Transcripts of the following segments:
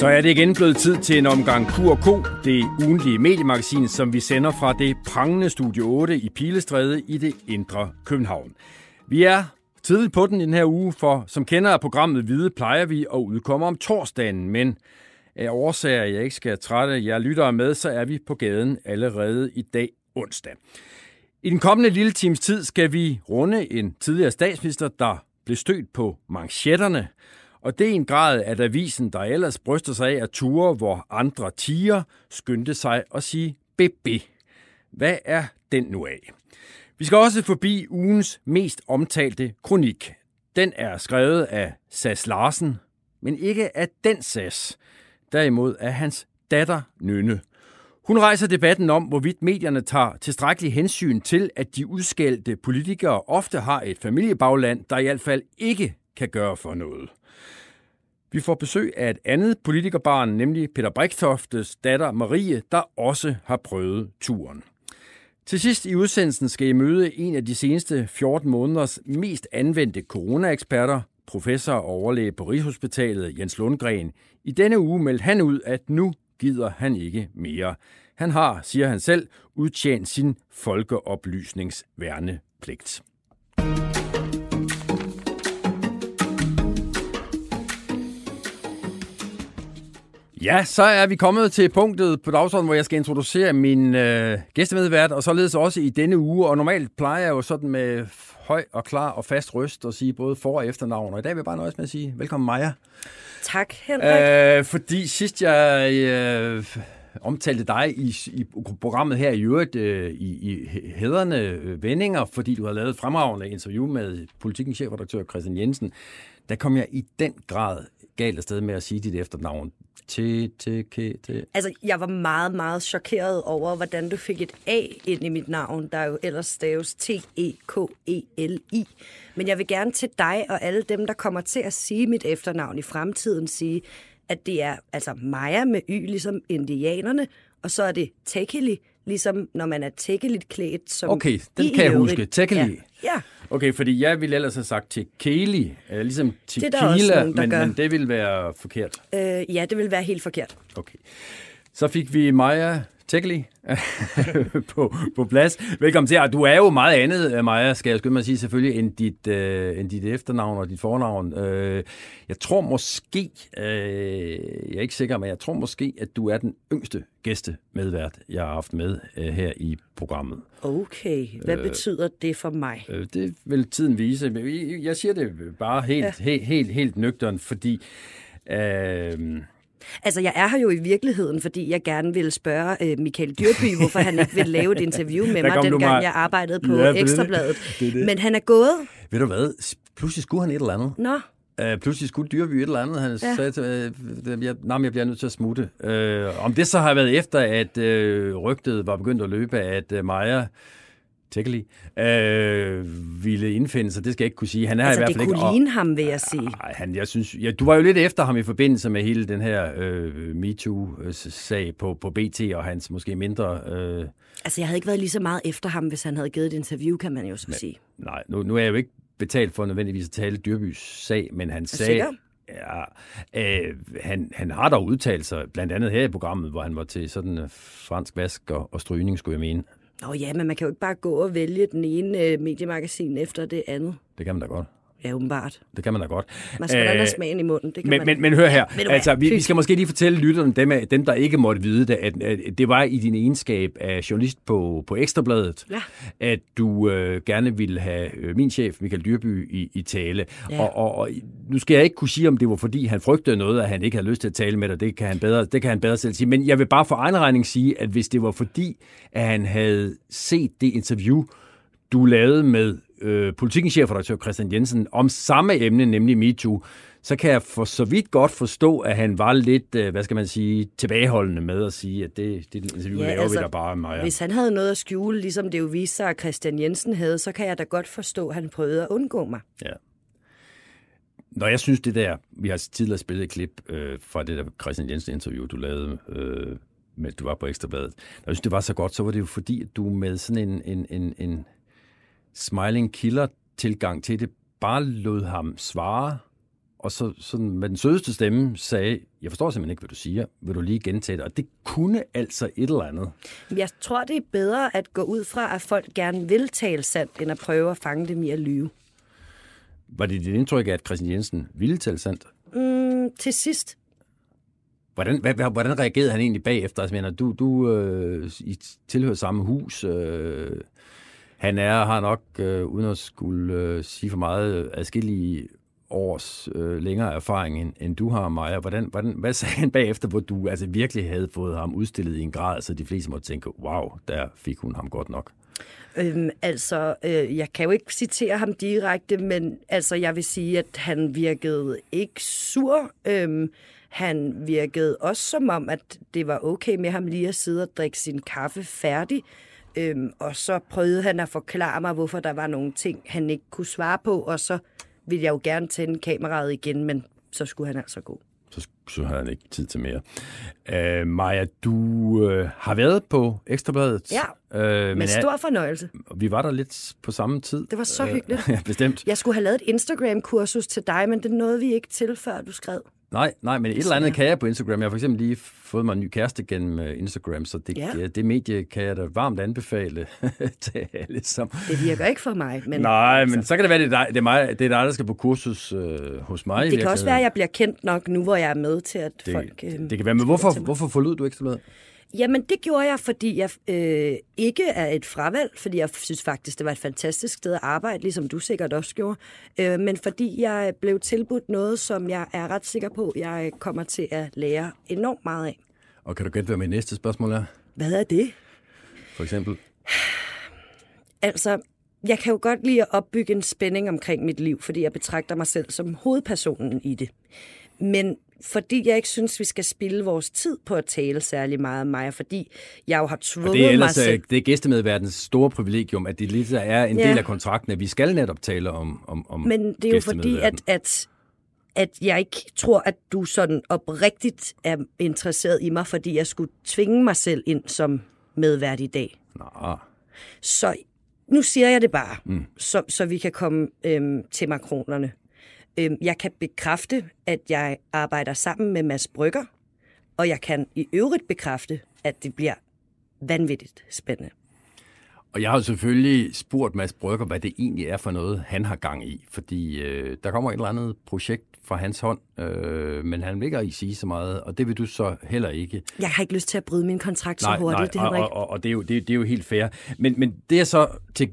Så er det igen blevet tid til en omgang Q&K, det ugenlige mediemagasin, som vi sender fra det prangende Studio 8 i Pilestræde i det indre København. Vi er tidligt på den i den her uge, for som kender af programmet Hvide plejer vi at udkomme om torsdagen, men af årsager, jeg ikke skal trætte jer lyttere med, så er vi på gaden allerede i dag onsdag. I den kommende lille times tid skal vi runde en tidligere statsminister, der blev stødt på manchetterne, og det er en grad, at avisen, der ellers bryster sig af at ture, hvor andre tiger, skyndte sig at sige BB. Hvad er den nu af? Vi skal også forbi ugens mest omtalte kronik. Den er skrevet af Sas Larsen, men ikke af den Sas. Derimod af hans datter Nynne. Hun rejser debatten om, hvorvidt medierne tager tilstrækkelig hensyn til, at de udskældte politikere ofte har et familiebagland, der i hvert fald ikke kan gøre for noget. Vi får besøg af et andet politikerbarn, nemlig Peter Brigtoftes datter Marie, der også har prøvet turen. Til sidst i udsendelsen skal I møde en af de seneste 14 måneders mest anvendte coronaeksperter, professor og overlæge på Rigshospitalet Jens Lundgren. I denne uge meldte han ud, at nu gider han ikke mere. Han har, siger han selv, udtjent sin folkeoplysningsværnepligt. Ja, så er vi kommet til punktet på dagsordenen, hvor jeg skal introducere min øh, gæstemedvært, og således også i denne uge. Og normalt plejer jeg jo sådan med høj og klar og fast røst at sige både for- og efternavn. Og i dag vil jeg bare nøjes med at sige velkommen Maja. Tak, Henrik. Øh, fordi sidst jeg øh, omtalte dig i, i programmet her i øvrigt øh, i, i hederne øh, vendinger, fordi du har lavet et fremragende interview med politikens chefredaktør Christian Jensen, der kom jeg i den grad galt afsted med at sige dit efternavn. T. Altså, jeg var meget, meget chokeret over, hvordan du fik et A ind i mit navn, der jo ellers staves T-E-K-E-L-I. Men jeg vil gerne til dig og alle dem, der kommer til at sige mit efternavn i fremtiden, sige, at det er altså Maja med Y, ligesom indianerne, og så er det Tekeli, ligesom når man er tækkeligt klædt. Som Okay, den I kan jeg huske. Tekeli. Ja. ja. Okay, fordi jeg ville ellers have sagt til Keli, øh, ligesom til Det er der også Kila, nogen, der men, gør. men det ville være forkert. Øh, ja, det vil være helt forkert. Okay. Så fik vi Maja Tekeli på, på plads. Velkommen til. Og Du er jo meget andet, øh, Maja, skal jeg skynde mig at sige selvfølgelig, end dit, øh, end dit efternavn og dit fornavn. Øh, jeg tror måske, øh, jeg er ikke sikker, men jeg tror måske, at du er den yngste gæstemedvært, jeg har haft med øh, her i programmet. Okay, hvad øh, betyder det for mig? Øh, Det vil tiden vise. Jeg siger det bare helt, ja. helt, helt, helt nøgteren, fordi... Øh, Altså, jeg er her jo i virkeligheden, fordi jeg gerne ville spørge øh, Michael Dyrby, hvorfor han ikke ville lave et interview med mig, dengang mig- jeg arbejdede på Ja, det det. Ekstrabladet. Det det. Men han er gået. ved du hvad? Pludselig skulle han et eller andet. Nå, Uh, pludselig skulle Dyrby et eller andet. Han ja. Sagde til uh, jeg, nej, jeg bliver nødt til at smutte. Uh, om det så har været efter, at uh, rygtet var begyndt at løbe, at uh, Maja Tekeli uh, ville indfinde sig, det skal jeg ikke kunne sige. Han er altså i hvert det fald kunne ikke... og- ligne ham, vil jeg sige. Ej, han, jeg synes, ja, du var jo lidt efter ham i forbindelse med hele den her øh, MeToo-sag på, på BT og hans måske mindre... Øh, Altså, jeg havde ikke været lige så meget efter ham, hvis han havde givet et interview, kan man jo så sige. nej, nu, nu er jeg jo ikke betalt for nødvendigvis at tale Dyrbys sag, men han sagde... sikker? Ja, øh, han, han har dog udtalt sig, blandt andet her i programmet, hvor han var til sådan øh, fransk vask og, og strygning, skulle jeg mene. Nå ja, men man kan jo ikke bare gå og vælge den ene øh, mediemagasin efter det andet. Det kan man da godt. Ja, åbenbart. Det kan man da godt. Man skal øh, Øh, have smagen i munden. Det kan Men, man. men, men hør her, Ja, altså, vi, vi skal måske lige fortælle lytterne, dem, dem der ikke måtte vide det, at, at det var i din egenskab af journalist på, på Ekstrabladet, Ja. at du øh, gerne ville have øh, min chef, Michael Dyrby, i, i tale. Ja. Og, og, og nu skal jeg ikke kunne sige, om det var fordi, han frygtede noget, at han ikke havde lyst til at tale med dig. Det kan han bedre, det kan han bedre selv sige. Men jeg vil bare for egen regning sige, at hvis det var fordi, at han havde set det interview, du lavede med øh, politikens chefredaktør Christian Jensen om samme emne, nemlig MeToo, så kan jeg for så vidt godt forstå, at han var lidt, øh, hvad skal man sige, tilbageholdende med at sige, at det, det interview ja, laver altså, vi da bare mig. Hvis han havde noget at skjule, ligesom det jo viste sig, at Christian Jensen havde, så kan jeg da godt forstå, at han prøvede at undgå mig. Ja. Når jeg synes det der, vi har tidligere spillet et klip øh, fra det der Christian Jensen interview, du lavede, øh, med du var på Ekstrabladet. Når jeg synes, det var så godt, så var det jo fordi, at du med sådan en, en, en, en smiling killer tilgang til det, bare lod ham svare og så sådan med den sødeste stemme sagde, jeg forstår simpelthen ikke, hvad du siger, vil du lige gentage det? Og det kunne altså et eller andet. Jeg tror, det er bedre at gå ud fra, at folk gerne vil tale sandt, end at prøve at fange dem i at lyve. Var det dit indtryk at Christian Jensen ville tale sandt? Mm, til sidst. Hvordan, hvad, hvordan reagerede han egentlig bagefter? Altså, mener, du, du øh, I tilhører samme hus. Øh, han er, har nok, øh, uden at skulle øh, sige for meget, øh, adskillige års øh, længere erfaring, end, end du har, Maja. Hvordan, hvordan, hvad sagde han bagefter, hvor du altså, virkelig havde fået ham udstillet i en grad, så de fleste måtte tænke, wow, der fik hun ham godt nok? Øhm, altså, øh, jeg kan jo ikke citere ham direkte, men altså, jeg vil sige, at han virkede ikke sur. Øhm, han virkede også som om, at det var okay med ham lige at sidde og drikke sin kaffe færdig. Øhm, og så prøvede han at forklare mig, hvorfor der var nogle ting, han ikke kunne svare på, og så ville jeg jo gerne tænde kameraet igen, men så skulle han altså gå. Så, så har han ikke tid til mere. Uh, Maja, du uh, har været på Ekstrabladet. Ja, uh, med stor fornøjelse. Vi var der lidt på samme tid. Det var så hyggeligt. ja, bestemt. Jeg skulle have lavet et Instagram-kursus til dig, men det nåede vi ikke til, før du skrev. Nej, nej, men et eller andet kan jeg på Instagram. Jeg har for eksempel lige fået mig en ny kæreste gennem øh, Instagram, så det, ja. det medie kan jeg da varmt anbefale til alle som... Det virker ikke for mig. Men nej, altså. men så kan det være, det er dig, det er mig, det er dig der skal på kursus øh, hos mig. Det kan også være, at jeg bliver kendt nok nu, hvor jeg er med til, at det, folk... Øh, det kan være, men hvorfor, hvorfor forlod du Ekstrabladet? Jamen, det gjorde jeg, fordi jeg øh, ikke er et fravalg, fordi jeg synes faktisk, det var et fantastisk sted at arbejde, ligesom du sikkert også gjorde, øh, men fordi jeg blev tilbudt noget, som jeg er ret sikker på, jeg kommer til at lære enormt meget af. Og kan du gætte, hvad mit næste spørgsmål er? Hvad er det? For eksempel? Altså, jeg kan jo godt lide at opbygge en spænding omkring mit liv, fordi jeg betragter mig selv som hovedpersonen i det. Men fordi jeg ikke synes, vi skal spille vores tid på at tale særlig meget om mig, fordi jeg jo har tvunget det er ellers, mig selv... Det er gæstemedverdens store privilegium, at det lige er en ja. del af kontrakten, at vi skal netop tale om, om, om Men det er jo fordi, at, at, at jeg ikke tror, at du sådan oprigtigt er interesseret i mig, fordi jeg skulle tvinge mig selv ind som medvært i dag. Nå. Så nu siger jeg det bare, mm. så, så vi kan komme øhm, til makronerne. Øhm, jeg kan bekræfte, at jeg arbejder sammen med Mads Brygger, og jeg kan i øvrigt bekræfte, at det bliver vanvittigt spændende. Og jeg har selvfølgelig spurgt Mads Brygger, hvad det egentlig er for noget, han har gang i. Fordi øh, der kommer et eller andet projekt fra hans hånd, øh, men han vil ikke sige så meget, og det vil du så heller ikke. Jeg har ikke lyst til at bryde min kontrakt nej, så hurtigt. Nej, det og, og, og det, er jo, det, det er jo helt fair. Men, men det er så til,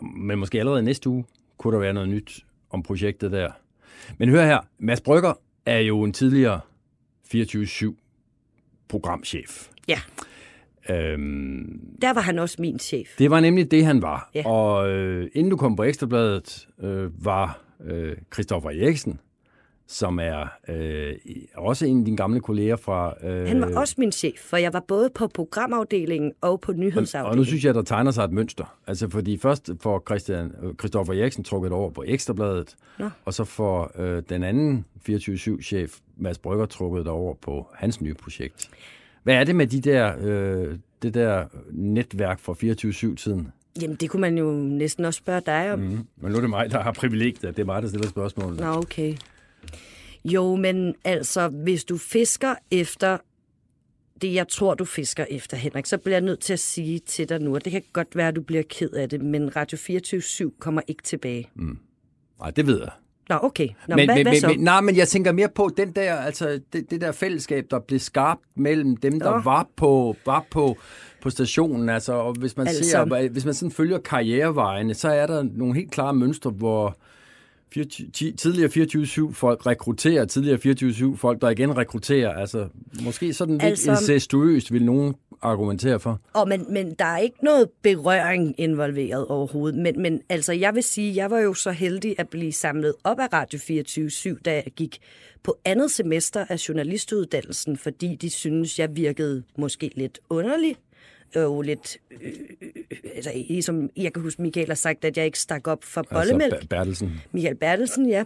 men måske allerede næste uge, kunne der være noget nyt om projektet der. Men hør her, Mads Brygger er jo en tidligere 24-7 programchef. Ja. Øhm, der var han også min chef. Det var nemlig det, han var. Ja. Og øh, inden du kom på Ekstrabladet, øh, var øh, Christoffer Eriksen som er øh, også en af dine gamle kolleger fra... Øh, Han var også min chef, for jeg var både på programafdelingen og på nyhedsafdelingen. Og, nu synes jeg, der tegner sig et mønster. Altså fordi først får Christian, Christoffer Eriksen trukket over på Ekstrabladet, Nå. og så får øh, den anden 24-7-chef, Mads Brygger, trukket over på hans nye projekt. Hvad er det med de der, øh, det der netværk fra 24-7-tiden? Jamen, det kunne man jo næsten også spørge dig om. Mm. Men nu er det mig, der har privilegiet. Det er mig, der stiller spørgsmål. Nå, okay. Jo, men altså, hvis du fisker efter det, jeg tror, du fisker efter, Henrik, så bliver jeg nødt til at sige til dig nu, og det kan godt være, at du bliver ked af det, men Radio 24 kommer ikke tilbage. Mm. Nej, det ved jeg. Nå, okay. Nå, men, hvad, men, hvad så? Men, nej, men jeg tænker mere på den der, altså, det, det der fællesskab, der blev skabt mellem dem, der Nå. var på, var på, på stationen. Altså, og hvis man, altså... ser, hvis man sådan følger karrierevejene, så er der nogle helt klare mønstre, hvor 24, tidligere 24-7 folk rekrutterer, tidligere 24-7 folk, der igen rekrutterer. Altså, måske sådan lidt altså, incestuøst, vil nogen argumentere for. Og men, men der er ikke noget berøring involveret overhovedet. Men, men altså, jeg vil sige, jeg var jo så heldig at blive samlet op af Radio 24-7, da jeg gik på andet semester af journalistuddannelsen, fordi de synes, jeg virkede måske lidt underlig jo lidt... Øh, altså, som jeg kan huske, Michael har sagt, at jeg ikke stak op for bollemælk. Altså Bertelsen. Michael Bertelsen, ja.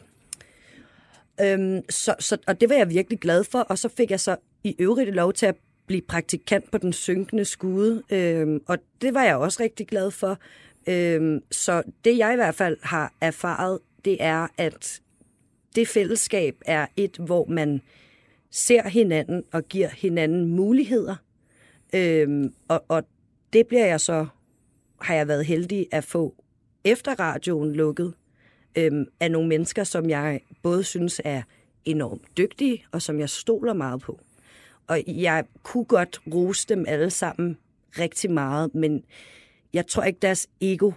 Øhm, så, så, og det var jeg virkelig glad for, og så fik jeg så i øvrigt lov til at blive praktikant på den synkende skude, øhm, og det var jeg også rigtig glad for. Øhm, så det jeg i hvert fald har erfaret, det er, at det fællesskab er et, hvor man ser hinanden og giver hinanden muligheder. Øhm, og, og det bliver jeg så, har jeg været heldig at få efter radioen lukket, øhm, af nogle mennesker, som jeg både synes er enormt dygtige, og som jeg stoler meget på. Og jeg kunne godt rose dem alle sammen rigtig meget, men jeg tror ikke, deres ego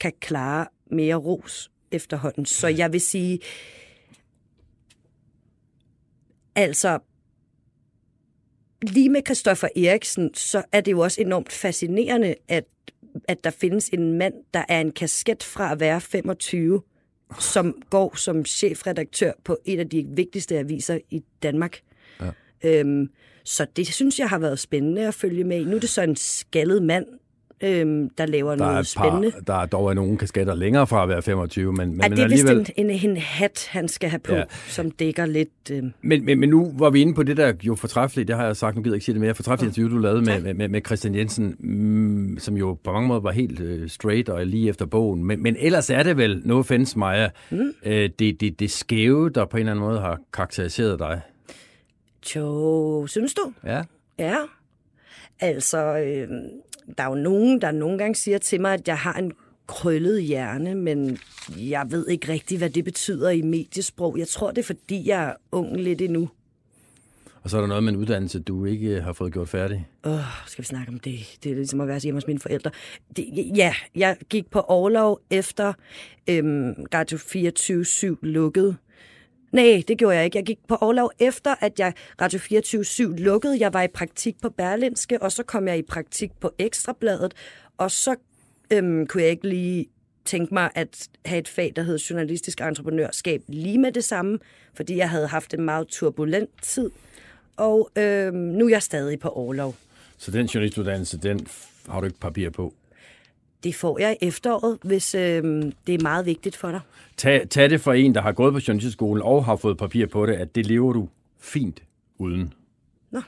kan klare mere ros efterhånden. Så jeg vil sige, altså, lige med Christoffer Eriksen, så er det jo også enormt fascinerende, at, at der findes en mand, der er en kasket fra at være 25, som går som chefredaktør på et af de vigtigste aviser i Danmark. Ja. Øhm, så det synes jeg har været spændende at følge med i. Nu er det så en skaldet mand, øhm, der laver der noget par, spændende. Der er dog nogle kasketter længere fra at være 25, men, men, ja, det er alligevel... vist en, en, en hat, han skal have på, ja. som dækker lidt... Øh... Men, men, men nu var vi inde på det der jo fortræffeligt, det har jeg sagt, nu gider jeg ikke sige det mere, fortræffeligt interview, du lavede med, med, med Christian Jensen, mm, som jo på mange måder var helt uh, straight og lige efter bogen. Men, men ellers er det vel, no offense Maja, mm. uh, det, det, det skæve, der på en eller anden måde har karakteriseret dig. Jo, synes du? Ja. Ja. Altså, øh, der er jo nogen, der nogle gange siger til mig, at jeg har en krøllet hjerne, men jeg ved ikke rigtigt, hvad det betyder i mediesprog. Jeg tror, det er, fordi jeg er ung lidt endnu. Og så er der noget med en uddannelse, du ikke har fået gjort færdig. Åh, oh, skal vi snakke om det? Det er ligesom at være hjemme hos mine forældre. Det, ja, jeg gik på overlov efter øhm, Radio 24-7 lukkede. Nej, det gjorde jeg ikke. Jeg gik på overlov efter, at jeg Radio 24-7 lukkede. Jeg var i praktik på Berlinske, og så kom jeg i praktik på Ekstrabladet, og så øhm, kunne jeg ikke lige tænke mig at have et fag, der hed journalistisk entreprenørskab lige med det samme, fordi jeg havde haft en meget turbulent tid, og øhm, nu er jeg stadig på overlov. Så den journalistuddannelse, den har du ikke papir på? Det får jeg i efteråret, hvis øh, det er meget vigtigt for dig. Tag, tag det for en, der har gået på journalistikskolen og har fået papir på det, at det lever du fint uden. Nå.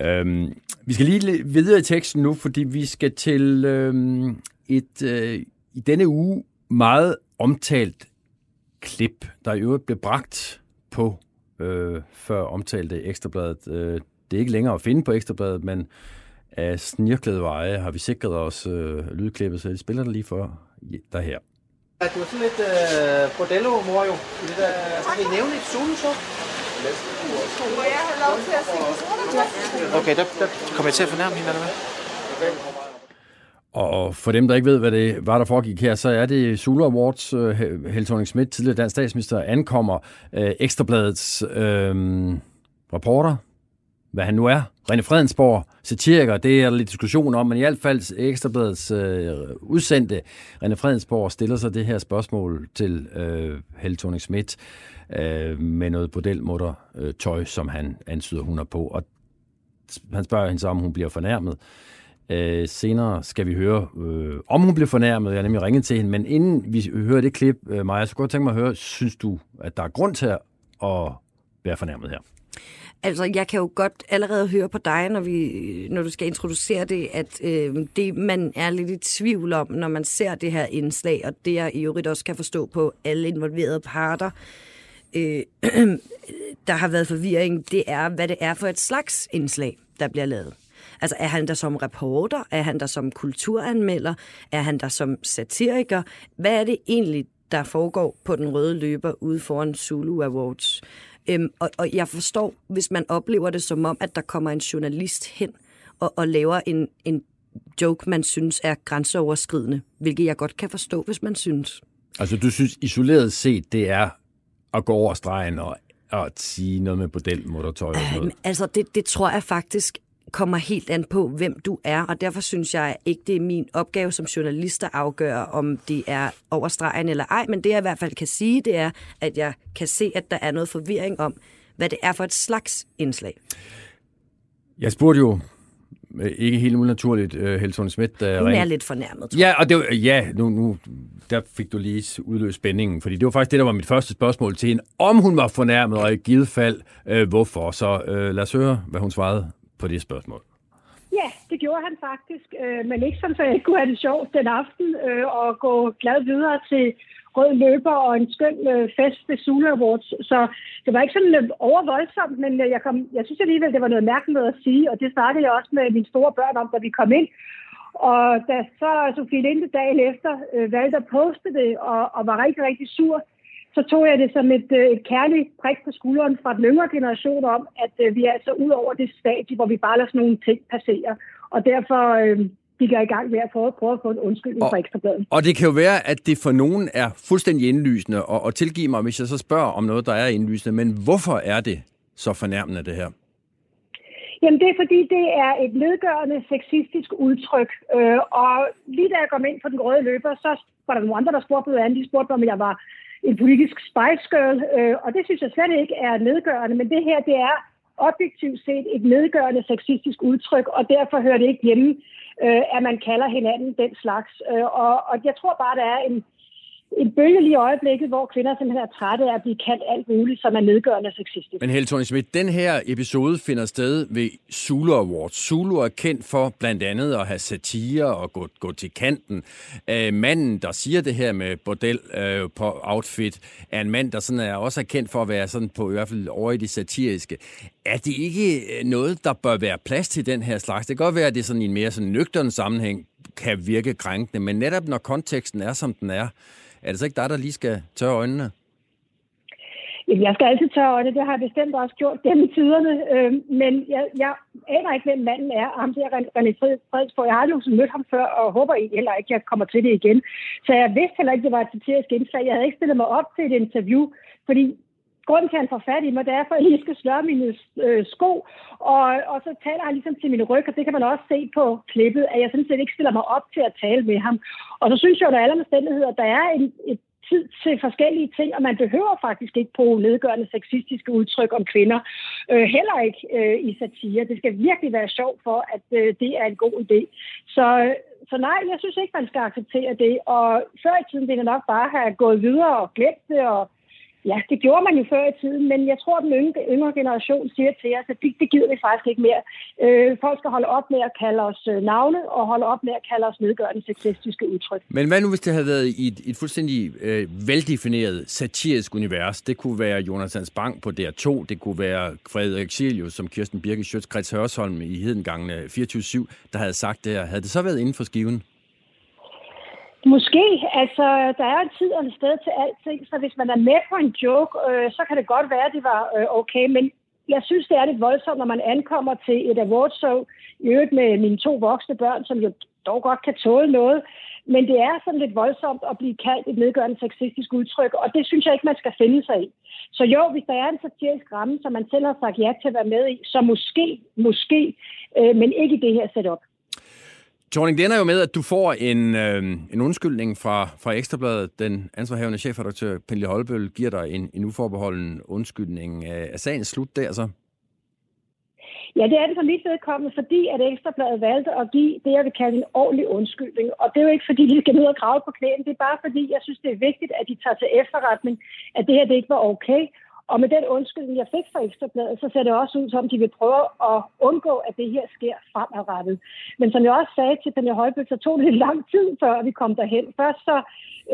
Øhm, vi skal lige videre i teksten nu, fordi vi skal til øhm, et øh, i denne uge meget omtalt klip, der i øvrigt blev bragt på øh, før omtalte Ekstrabladet. Øh, det er ikke længere at finde på Ekstrabladet, men af snirklede veje har vi sikret os øh, lydklippet, så det spiller der lige for der her. Du er sådan lidt øh, bordello-mor jo. Det der, skal vi nævne et solutop? Må jeg have lov til at sige Okay, der, der kommer jeg til at fornærme hende, eller hvad? Og for dem, der ikke ved, hvad det var, der foregik her, så er det Zulu Awards. Uh, Helle thorning Schmidt, tidligere dansk statsminister, ankommer øh, Ekstrabladets øh, reporter, hvad han nu er, René Fredensborg, satiriker, det er der lidt diskussion om, men i hvert fald Ekstrabladets øh, udsendte René Fredensborg stiller sig det her spørgsmål til øh, Helle thorning Schmidt øh, med noget bordelmutter øh, tøj, som han antyder, hun er på. Og han spørger hende så, om hun bliver fornærmet. Øh, senere skal vi høre, øh, om hun blev fornærmet. Jeg har nemlig ringet til hende, men inden vi hører det klip, øh, Maja, så kunne jeg tænke mig at høre, synes du, at der er grund til at være fornærmet her? Altså, jeg kan jo godt allerede høre på dig, når, vi, når du skal introducere det, at øh, det, man er lidt i tvivl om, når man ser det her indslag, og det jeg i øvrigt også kan forstå på alle involverede parter, øh, der har været forvirring, det er, hvad det er for et slags indslag, der bliver lavet. Altså, er han der som reporter? Er han der som kulturanmelder? Er han der som satiriker? Hvad er det egentlig, der foregår på den røde løber ude foran Zulu Awards? Øhm, og, og jeg forstår, hvis man oplever det som om, at der kommer en journalist hen og, og laver en, en joke, man synes er grænseoverskridende, hvilket jeg godt kan forstå, hvis man synes. Altså, du synes isoleret set, det er at gå over stregen og at sige noget med bordelmotortøj og noget? Øhm, altså, det, det tror jeg faktisk kommer helt an på, hvem du er, og derfor synes jeg ikke, det er min opgave som journalist at afgøre, om det er over stregen eller ej, men det jeg i hvert fald kan sige, det er, at jeg kan se, at der er noget forvirring om, hvad det er for et slags indslag. Jeg spurgte jo øh, ikke helt unaturligt, uh, øh, Schmidt. Uh, Hun ring... er lidt fornærmet, Ja, og det var, ja, nu, nu, der fik du lige udløst spændingen, fordi det var faktisk det, der var mit første spørgsmål til hende, om hun var fornærmet, og i givet fald, uh, hvorfor. Så uh, lad os høre, hvad hun svarede på det spørgsmål? Ja, det gjorde han faktisk, øh, men ikke sådan, så jeg ikke kunne have det sjovt den aften øh, og gå glad videre til rød løber og en skøn øh, fest ved Sula Awards. Så det var ikke sådan øh, overvoldsomt, men øh, jeg, kom, jeg synes alligevel, det var noget mærkeligt at sige, og det snakkede jeg også med mine store børn om, da vi kom ind. Og da så Sofie Linde dagen efter øh, valgte at poste det og, og var rigtig, rigtig sur, så tog jeg det som et, øh, et kærligt prik på skulderen fra den yngre generation om, at øh, vi er altså ud over det stadie, hvor vi bare lader sådan nogle ting passere. Og derfor øh, gik jeg i gang med at prøve, prøve at få en undskyldning Og- fra Ekstrabladet. Og det kan jo være, at det for nogen er fuldstændig indlysende, og, og tilgiv mig, hvis jeg så spørger om noget, der er indlysende, men hvorfor er det så fornærmende, det her? Jamen det er fordi, det er et nedgørende sexistisk udtryk. Øh, og lige da jeg kom ind på den røde løber, så var der nogle andre, der spurgte andet. De spurgte mig, om jeg var en politisk spice girl. Øh, og det synes jeg slet ikke er nedgørende. Men det her, det er objektivt set et nedgørende sexistisk udtryk, og derfor hører det ikke hjemme, øh, at man kalder hinanden den slags. Øh, og, og jeg tror bare, der er en, en bølge lige i øjeblikket, hvor kvinder simpelthen er trætte af at blive kaldt alt muligt, som er nedgørende og sexistisk. Men Helle thorning Schmidt, den her episode finder sted ved Zulu Awards. Zulu er kendt for blandt andet at have satire og gå, gå til kanten. Øh, manden, der siger det her med bordel øh, på outfit, er en mand, der sådan er også er kendt for at være sådan på i hvert fald over i det satiriske. Er det ikke øh, noget, der bør være plads til den her slags? Det kan godt være, at det sådan i en mere sådan nøgtern sammenhæng kan virke krænkende, men netop når konteksten er, som den er, er det så ikke dig, der lige skal tørre øjnene? Jeg skal altid tørre øjne, det har jeg bestemt også gjort gennem tiderne, øh, men jeg, jeg aner ikke, hvem manden er. Ham det René Fred- Fredsborg. Jeg har aldrig mødt ham før, og håber I heller ikke, at jeg kommer til det igen. Så jeg vidste heller ikke, det var et satirisk indslag. Jeg havde ikke stillet mig op til et interview, fordi grunden til, at han får fat i mig, det er, for at jeg skal sløre mine øh, sko, og, og så taler han ligesom til min ryg, og det kan man også se på klippet, at jeg sådan set ikke stiller mig op til at tale med ham. Og så synes jeg, at alle omstændigheder, der er en, et tid til forskellige ting, og man behøver faktisk ikke bruge nedgørende sexistiske udtryk om kvinder. Øh, heller ikke øh, i satire. Det skal virkelig være sjovt for, at øh, det er en god idé. Så, så nej, jeg synes ikke, man skal acceptere det. Og før i tiden ville jeg nok bare have gået videre og glemt det, og Ja, det gjorde man jo før i tiden, men jeg tror, at den yngre, yngre generation siger til os, at det, det gider vi faktisk ikke mere. Øh, folk skal holde op med at kalde os øh, navne, og holde op med at kalde os nedgørende sexistiske udtryk. Men hvad nu, hvis det havde været i et, et fuldstændig øh, veldefineret satirisk univers? Det kunne være Jonas Bang på DR2, det kunne være Frederik Silius, som Kirsten Birke Sjøtskreds Hørsholm i Hedengangene 24-7, der havde sagt det her. Havde det så været inden for skiven? Måske. Altså, der er en tid og et sted til alting, så hvis man er med på en joke, øh, så kan det godt være, at det var øh, okay, men jeg synes, det er lidt voldsomt, når man ankommer til et awardshow, i øvrigt med mine to voksne børn, som jo dog godt kan tåle noget, men det er sådan lidt voldsomt at blive kaldt et nedgørende sexistisk udtryk, og det synes jeg ikke, man skal finde sig i. Så jo, hvis der er en satirisk ramme, som man selv har sagt ja til at være med i, så måske, måske, øh, men ikke i det her setup. Torning, det ender jo med, at du får en, øh, en undskyldning fra, fra Ekstrabladet. Den ansvarhavende chefredaktør, Pernille Holbøl, giver dig en, en uforbeholden undskyldning. Øh, er sagen slut der så? Ja, det er det for mit vedkommende, fordi at Ekstrabladet valgte at give det, jeg vil kalde en ordentlig undskyldning. Og det er jo ikke, fordi de skal ned og grave på knæen. Det er bare, fordi jeg synes, det er vigtigt, at de tager til efterretning, at det her det ikke var okay. Og med den undskyldning, jeg fik fra Ekstrabladet, så ser det også ud som, de vil prøve at undgå, at det her sker fremadrettet. Men som jeg også sagde til Pernille Højbøl, så tog det lidt lang tid, før vi kom derhen. Først så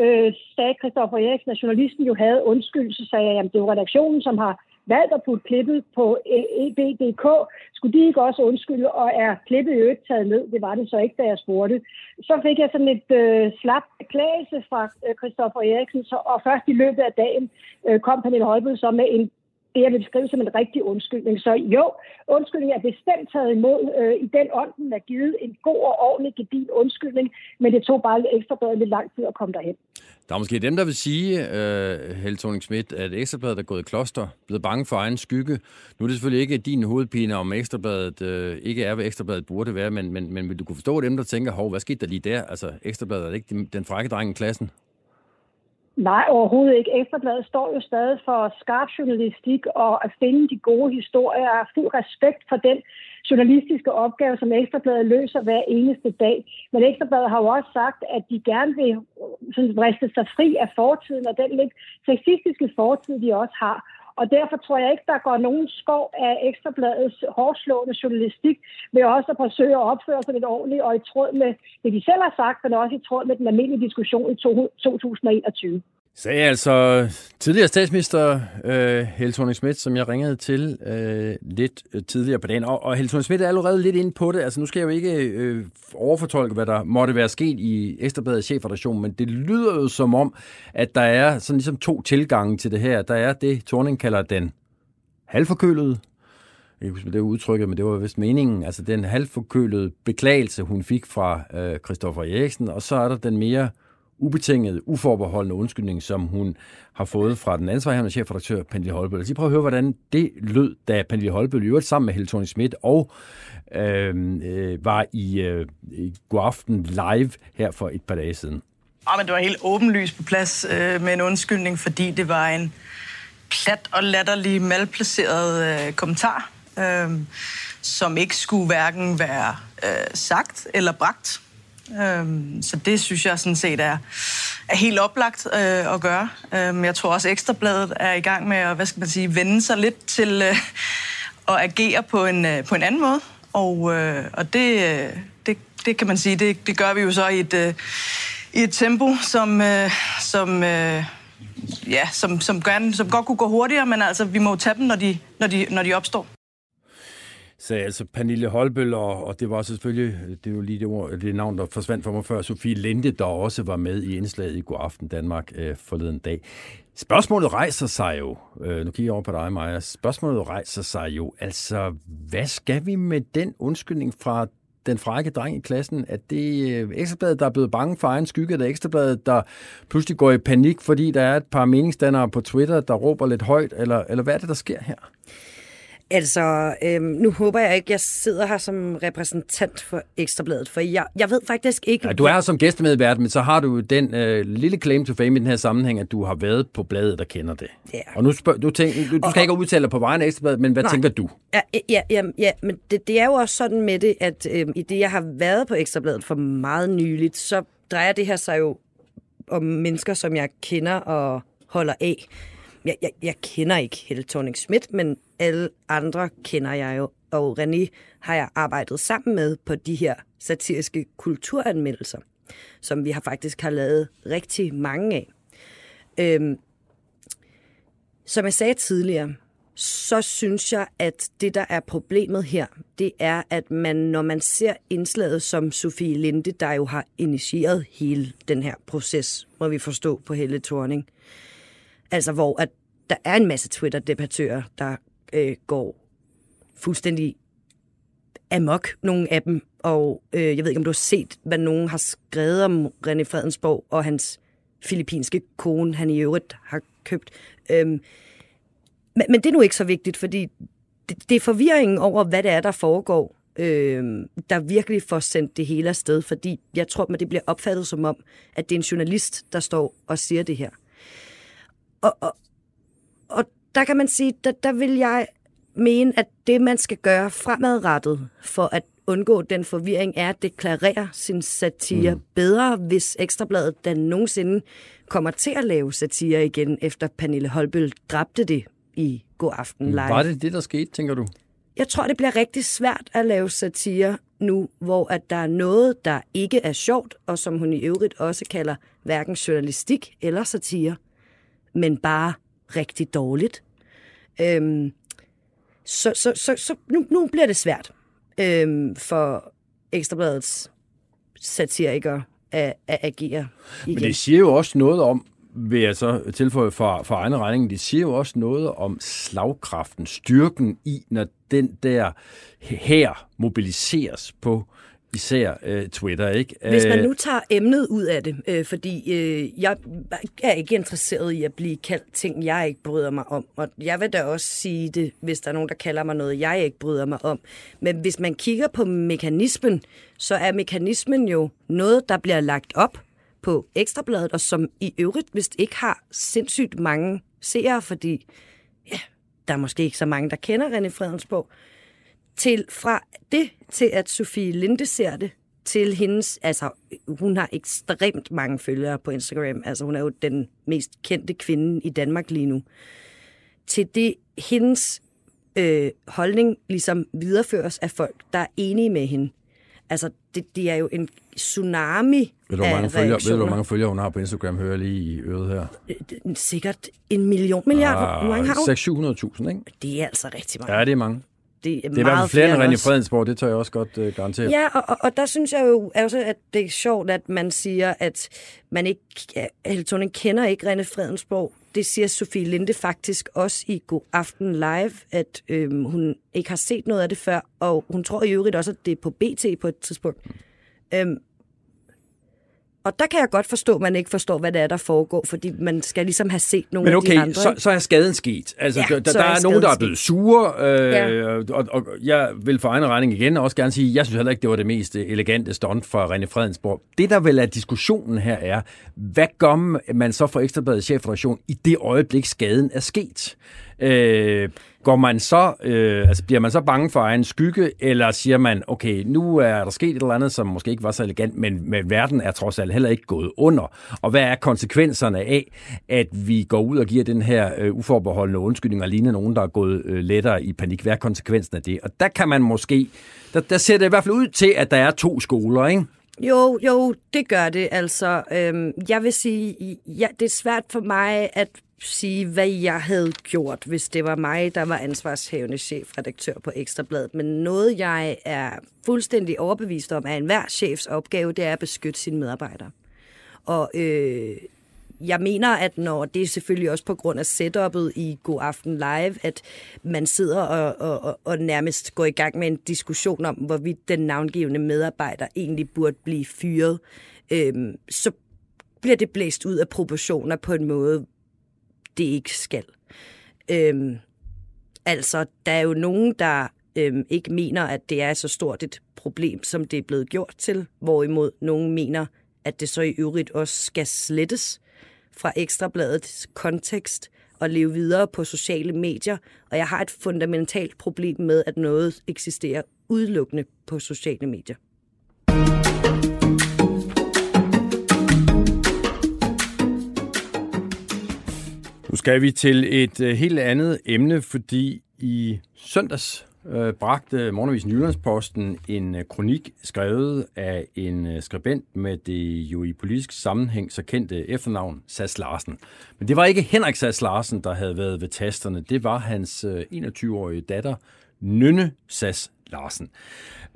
øh, sagde Christoffer Eriksen, at journalisten jo havde undskyld, så sagde jeg, at det er redaktionen, som har valgt at putte klippet på EB.dk. Skulle de ikke også undskylde, og er klippet i øvrigt taget ned? Det var det så ikke, da jeg spurgte. Så fik jeg sådan et øh, slap beklagelse fra øh, Christoffer Eriksen, så, og først i løbet af dagen øh, kom Pernille Højbød så med en det, jeg vil beskrive som en rigtig undskyldning. Så jo, undskyldning er bestemt taget imod øh, i den ånd, den er givet en god og ordentlig gedin undskyldning, men det tog bare ekstra lidt lang tid at komme derhen. Der er måske dem, der vil sige, øh, Helle thorning Schmidt, at Ekstrabladet er gået i kloster, blevet bange for egen skygge. Nu er det selvfølgelig ikke din hovedpine, om Ekstrabladet øh, ikke er, hvad Ekstrabladet burde være, men, men, men vil du kunne forstå dem, der tænker, hov, hvad skete der lige der? Altså, Ekstrabladet er ikke den frække dreng i klassen? Nej, overhovedet ikke. Ekstrabladet står jo stadig for skarp journalistik og at finde de gode historier. Jeg har fuld respekt for den journalistiske opgave, som Ekstrabladet løser hver eneste dag. Men Ekstrabladet har jo også sagt, at de gerne vil sådan, vriste sig fri af fortiden og den lidt sexistiske fortid, de også har. Og derfor tror jeg ikke, der går nogen skov af Ekstrabladets hårdslående journalistik ved også at forsøge at opføre sig lidt ordentligt og i tråd med det, de selv har sagt, men også i tråd med den almindelige diskussion i 2021 Sagde altså tidligere statsminister øh, Helle thorning Schmidt, som jeg ringede til øh, lidt øh, tidligere på dagen. Og, og Helle thorning Schmidt er allerede lidt inde på det. Altså nu skal jeg jo ikke øh, overfortolke, hvad der måtte være sket i Ekstrabladets chefredaktion, men det lyder jo som om, at der er sådan ligesom to tilgange til det her. Der er det, Thorning kalder den halvforkølede jeg husker det udtrykket, men det var vist meningen, altså den halvforkølede beklagelse, hun fik fra øh, Christoffer Eriksen, og så er der den mere ubetingede, uforbeholdende undskyldning, som hun har fået fra den ansvarlige chefredaktør, Pernille Holbøl. Så prøv at høre, hvordan det lød, da Pernille Holbøl i øvrigt sammen med Helle thorning Schmidt og øh, øh, var i, øh, i God Aften live her for et par dage siden. Ja, men det var helt åbenlyst på plads øh, med en undskyldning, fordi det var en plat og latterlig malplaceret øh, kommentar, øh, som ikke skulle hverken være øh, sagt eller bragt. Øhm, så det synes jeg sådan set er, er helt oplagt øh, at gøre. Øhm, jeg tror også, Ekstrabladet er i gang med at hvad skal man sige, vende sig lidt til øh, at agere på en, øh, på en anden måde. Og, øh, og det, øh, det, det kan man sige, det, det gør vi jo så i et, øh, i et tempo, som, øh, som, øh, ja, som, som, gerne, som godt kunne gå hurtigere, men altså, vi må tage dem, når de, når de, når de opstår sagde altså Pernille Holbøl, og, og det var selvfølgelig, det er jo lige det, ord, det navn, der forsvandt for mig før, Sofie Linde, der også var med i indslaget i God Aften Danmark øh, forleden dag. Spørgsmålet rejser sig jo, øh, nu kigger jeg over på dig, Maja, spørgsmålet rejser sig jo, altså, hvad skal vi med den undskyldning fra den frække dreng i klassen, at det øh, er Ekstrabladet, der er blevet bange for egen skygge, det Ekstrabladet, der pludselig går i panik, fordi der er et par meningsdannere på Twitter, der råber lidt højt, eller, eller hvad er det, der sker her? Altså, øhm, nu håber jeg ikke, jeg sidder her som repræsentant for Ekstrabladet, for jeg, jeg ved faktisk ikke... Ja, du er her som gæstemedvært, men så har du den øh, lille claim to fame i den her sammenhæng, at du har været på bladet, der kender det. Ja. Og nu spørg, du, tænk, du, du skal og, ikke udtale dig på vejen af Ekstrabladet, men hvad nej. tænker du? Ja, ja, ja, ja men det, det er jo også sådan med det, at øh, i det, jeg har været på Ekstrabladet for meget nyligt, så drejer det her sig jo om mennesker, som jeg kender og holder af jeg, jeg, jeg kender ikke Helle thorning Schmidt, men alle andre kender jeg jo. Og René har jeg arbejdet sammen med på de her satiriske kulturanmeldelser, som vi har faktisk har lavet rigtig mange af. Øhm, som jeg sagde tidligere, så synes jeg, at det, der er problemet her, det er, at man, når man ser indslaget som Sofie Linde, der jo har initieret hele den her proces, må vi forstå på Helle Torning. Altså, hvor at der er en masse Twitter-debattører, der øh, går fuldstændig amok, nogle af dem. Og øh, jeg ved ikke, om du har set, hvad nogen har skrevet om René Fredensborg og hans filippinske kone, han i øvrigt har købt. Øhm, men, men det er nu ikke så vigtigt, fordi det, det er forvirringen over, hvad det er, der foregår, øhm, der virkelig får sendt det hele afsted. Fordi jeg tror, at det bliver opfattet som om, at det er en journalist, der står og siger det her. Og, og der kan man sige, der, der vil jeg mene, at det, man skal gøre fremadrettet for at undgå den forvirring, er at deklarere sin satire mm. bedre, hvis Ekstrabladet den nogensinde kommer til at lave satire igen, efter Pernille Holbøl dræbte det i God Aften Live. Var det det, der skete, tænker du? Jeg tror, det bliver rigtig svært at lave satire nu, hvor at der er noget, der ikke er sjovt, og som hun i øvrigt også kalder hverken journalistik eller satire men bare rigtig dårligt. Øhm, så så, så, så nu, nu bliver det svært øhm, for Ekstrabladets satirikere at, at agere igen. Men det siger jo også noget om, vil jeg så tilføje for, for egen regning, det siger jo også noget om slagkraften, styrken i, når den der her mobiliseres på især øh, Twitter, ikke? Hvis man øh, nu tager emnet ud af det, øh, fordi øh, jeg er ikke interesseret i at blive kaldt ting, jeg ikke bryder mig om, og jeg vil da også sige det, hvis der er nogen, der kalder mig noget, jeg ikke bryder mig om. Men hvis man kigger på mekanismen, så er mekanismen jo noget, der bliver lagt op på Ekstrabladet, og som i øvrigt vist ikke har sindssygt mange seere, fordi ja, der er måske ikke så mange, der kender René Fredensborg til fra det til, at Sofie Linde ser det, til hendes, altså hun har ekstremt mange følgere på Instagram, altså hun er jo den mest kendte kvinde i Danmark lige nu. til det hendes øh, holdning ligesom videreføres af folk, der er enige med hende. Altså, det, det er jo en tsunami Ved du, hvor mange, følger, ved du, hvor mange følger hun har på Instagram? Hører jeg lige i øret her. følger? Sikkert en million milliard. Hvor mange har hun? 600.000, ikke? Det er altså rigtig mange. Ja, det er mange. Det er, Det er i hvert fald meget flere end René. Fredensborg, det tør jeg også godt uh, garantere. Ja, og, og, og der synes jeg jo også, at det er sjovt, at man siger, at man ikke, Helle Thorning kender ikke René Fredensborg. Det siger Sofie Linde faktisk også i God Aften Live, at øhm, hun ikke har set noget af det før, og hun tror i øvrigt også, at det er på BT på et tidspunkt. Øhm, og der kan jeg godt forstå, at man ikke forstår, hvad det er, der foregår, fordi man skal ligesom have set nogle Men af de okay, andre. så, ikke? så er skaden sket. Altså, Ja, der, der, så er er nogen, der er blevet sure, øh, Ja. og, og jeg vil for egen regning igen også gerne sige, jeg synes heller ikke, det var det mest elegante stunt fra René Fredensborg. Det, der vel er diskussionen her, er, hvad gør man så for Ekstrabladets chefredaktion i det øjeblik, skaden er sket? Øh, går man så, øh, altså bliver man så bange for egen skygge, eller siger man, okay, nu er der sket et eller andet, som måske ikke var så elegant, men, men verden er trods alt heller ikke gået under. Og hvad er konsekvenserne af, at vi går ud og giver den her øh, uforbeholdende undskyldning og ligner nogen, der er gået øh, lettere i panik? Hvad er konsekvensen af det? Og der kan man måske, der, der ser det i hvert fald ud til, at der er to skoler, ikke? Jo, jo, det gør det. Altså, øhm, jeg vil sige, ja, det er svært for mig at sige, hvad jeg havde gjort, hvis det var mig, der var ansvarshævende chefredaktør på Ekstrabladet. Men noget, jeg er fuldstændig overbevist om, er enhver chefs opgave, det er at beskytte sine medarbejdere. Og øh, jeg mener, at når det er selvfølgelig også på grund af setup'et i God Aften Live, at man sidder og, og, og, og nærmest går i gang med en diskussion om, hvorvidt den navngivende medarbejder egentlig burde blive fyret, øh, så bliver det blæst ud af proportioner på en måde, det ikke skal. Øhm, altså, der er jo nogen, der øhm, ikke mener, at det er så stort et problem, som det er blevet gjort til, hvorimod nogen mener, at det så i øvrigt også skal slettes fra Ekstrabladets kontekst og leve videre på sociale medier. Og jeg har et fundamentalt problem med, at noget eksisterer udelukkende på sociale medier. Skal vi til et øh, helt andet emne, fordi i søndags øh, bragte Morgenavisen Jyllandsposten en øh, kronik skrevet af en øh, skribent med det jo i politisk sammenhæng så kendte efternavn Sass Larsen. Men det var ikke Henrik Sass Larsen, der havde været ved tasterne. Det var hans øh, 21-årige datter, Nynne Sass Larsen.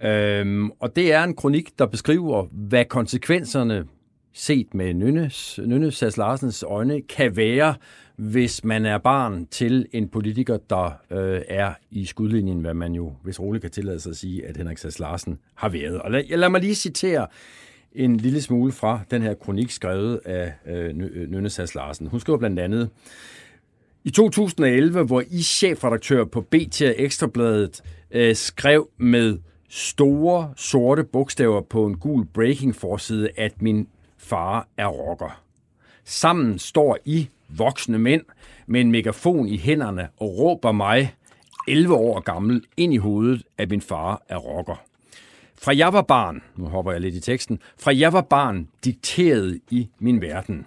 Øhm, og det er en kronik, der beskriver, hvad konsekvenserne set med Nynnes, Nynne Sass Larsens øjne, kan være, hvis man er barn til en politiker, der øh, er i skudlinjen, hvad man jo, hvis roligt kan tillade sig at sige, at Henrik Sass Larsen har været. Og lad, lad mig lige citere en lille smule fra den her kronik, skrevet af øh, øh Nynne Sass Larsen. Hun skriver blandt andet, i 2011, hvor I chefredaktør på BT og Ekstrabladet øh, skrev med store sorte bogstaver på en gul breaking forside, at min far er rocker. Sammen står I, voksne mænd, med en megafon i hænderne og råber mig, 11 år gammel, ind i hovedet, at min far er rocker. Fra jeg var barn, nu hopper jeg lidt i teksten, fra jeg var barn dikteret i min verden.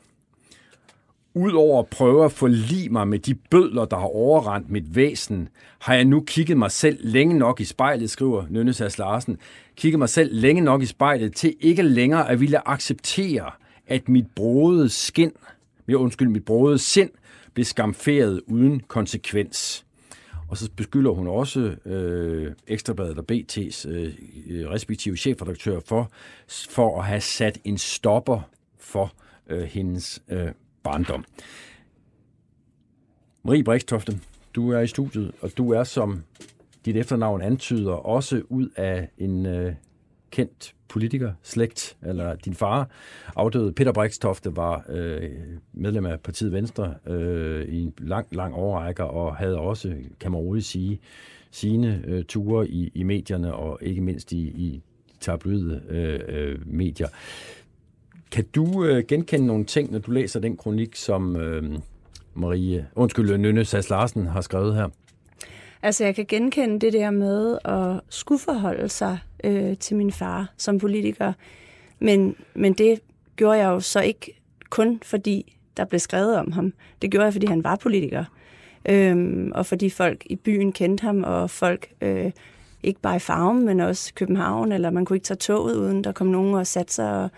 Udover at prøve at forlige mig med de bødler, der har overrendt mit væsen, har jeg nu kigget mig selv længe nok i spejlet, skriver Nynnes Larsen, kigget mig selv længe nok i spejlet til ikke længere at ville acceptere, at mit brode skin, jeg undskyld, mit brode sind, blev skamferet uden konsekvens. Og så beskylder hun også øh, Ekstrabladet og BT's øh, øh, respektive chefredaktør for, for at have sat en stopper for øh, hendes øh, barndom. Marie Brikstofte, du er i studiet, og du er, som dit efternavn antyder, også ud af en øh, kendt politiker, slægt, eller din far, afdøde Peter Brikstofte, var øh, medlem af partiet Venstre øh, i en lang, lang overrække, og havde også, kan man roligt sige, sine øh, ture i, i medierne, og ikke mindst i, i tabloide øh, øh, medier. Kan du øh, genkende nogle ting, når du læser den kronik, som øh, Marie, undskyld, øh, Nynne Sass Larsen har skrevet her? Altså, jeg kan genkende det der med at skulle forholde sig øh, til min far som politiker. Men, men det gjorde jeg jo så ikke kun fordi der blev skrevet om ham. Det gjorde jeg, fordi han var politiker. Øhm, og fordi folk i byen kendte ham, og folk øh, ikke bare i farven, men også København, eller man kunne ikke tage toget, uden der kom nogen og satte sig og,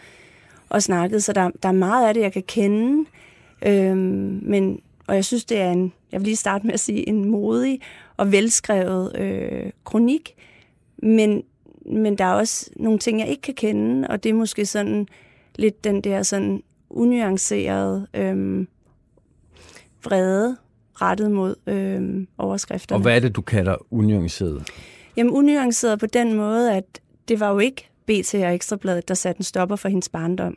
og snakkede. Så der, der er meget af det, jeg kan kende. Øhm, men, og jeg synes, det er en, jeg vil lige starte med at sige, en modig og velskrevet øh, kronik. Men, men der er også nogle ting, jeg ikke kan kende, og det er måske sådan lidt den der sådan unuancerede øh, vrede rettet mod øh, overskrifterne. Og hvad er det, du kalder unuanceret? Jamen unuanceret på den måde, at det var jo ikke BT og Ekstrabladet, der satte en stopper for hendes barndom.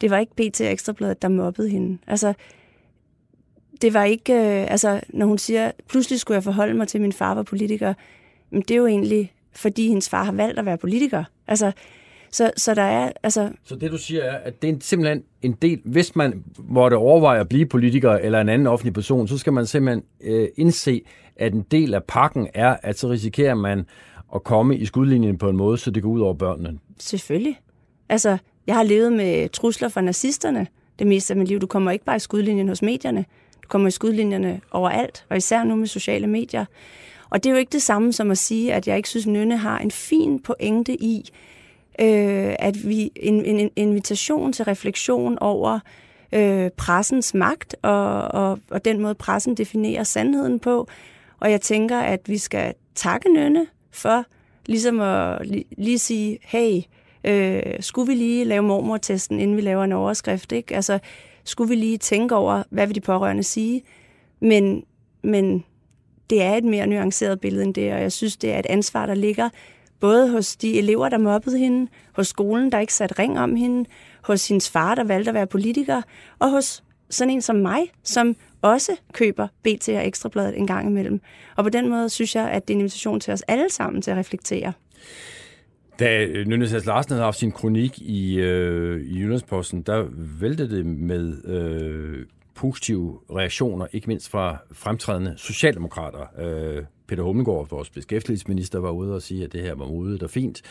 Det var ikke BT og Ekstrabladet, der mobbede hende. Altså, det var ikke, øh, altså, når hun siger, pludselig skulle jeg forholde mig til, at min far var politiker, men det er jo egentlig, fordi hendes far har valgt at være politiker. Altså, så, så der er, altså... Så det du siger er, at det er simpelthen en del, hvis man måtte overveje at blive politiker eller en anden offentlig person, så skal man simpelthen øh, indse, at en del af pakken er, at så risikerer man at komme i skudlinjen på en måde, så det går ud over børnene. Selvfølgelig. Altså, jeg har levet med trusler fra nazisterne det meste af mit liv. Du kommer ikke bare i skudlinjen hos medierne. Du kommer i skudlinjerne overalt, og især nu med sociale medier. Og det er jo ikke det samme som at sige, at jeg ikke synes, Nynne har en fin pointe i, øh, at vi en, en, en invitation til refleksion over øh, pressens magt og, og, og den måde, pressen definerer sandheden på. Og jeg tænker, at vi skal takke Nynne for ligesom at lige sige, hey, øh, skulle vi lige lave mormortesten, inden vi laver en overskrift? Ikke? Altså, skulle vi lige tænke over, hvad vil de pårørende sige? Men, men det er et mere nuanceret billede end det, og jeg synes, det er et ansvar, der ligger både hos de elever, der mobbede hende, hos skolen, der ikke satte ring om hende, hos hendes far, der valgte at være politiker, og hos sådan en som mig, som også køber BT og Ekstrabladet en gang imellem. Og på den måde synes jeg, at det er en invitation til os alle sammen til at reflektere. Da Nynnes Sass Larsen havde haft sin kronik i, øh, i Jyllandsposten, der væltede det med øh, positive reaktioner, ikke mindst fra fremtrædende socialdemokrater. Øh, Peter Hummelgaard, vores beskæftigelsesminister, var ude og sige, at det her var modigt og fint.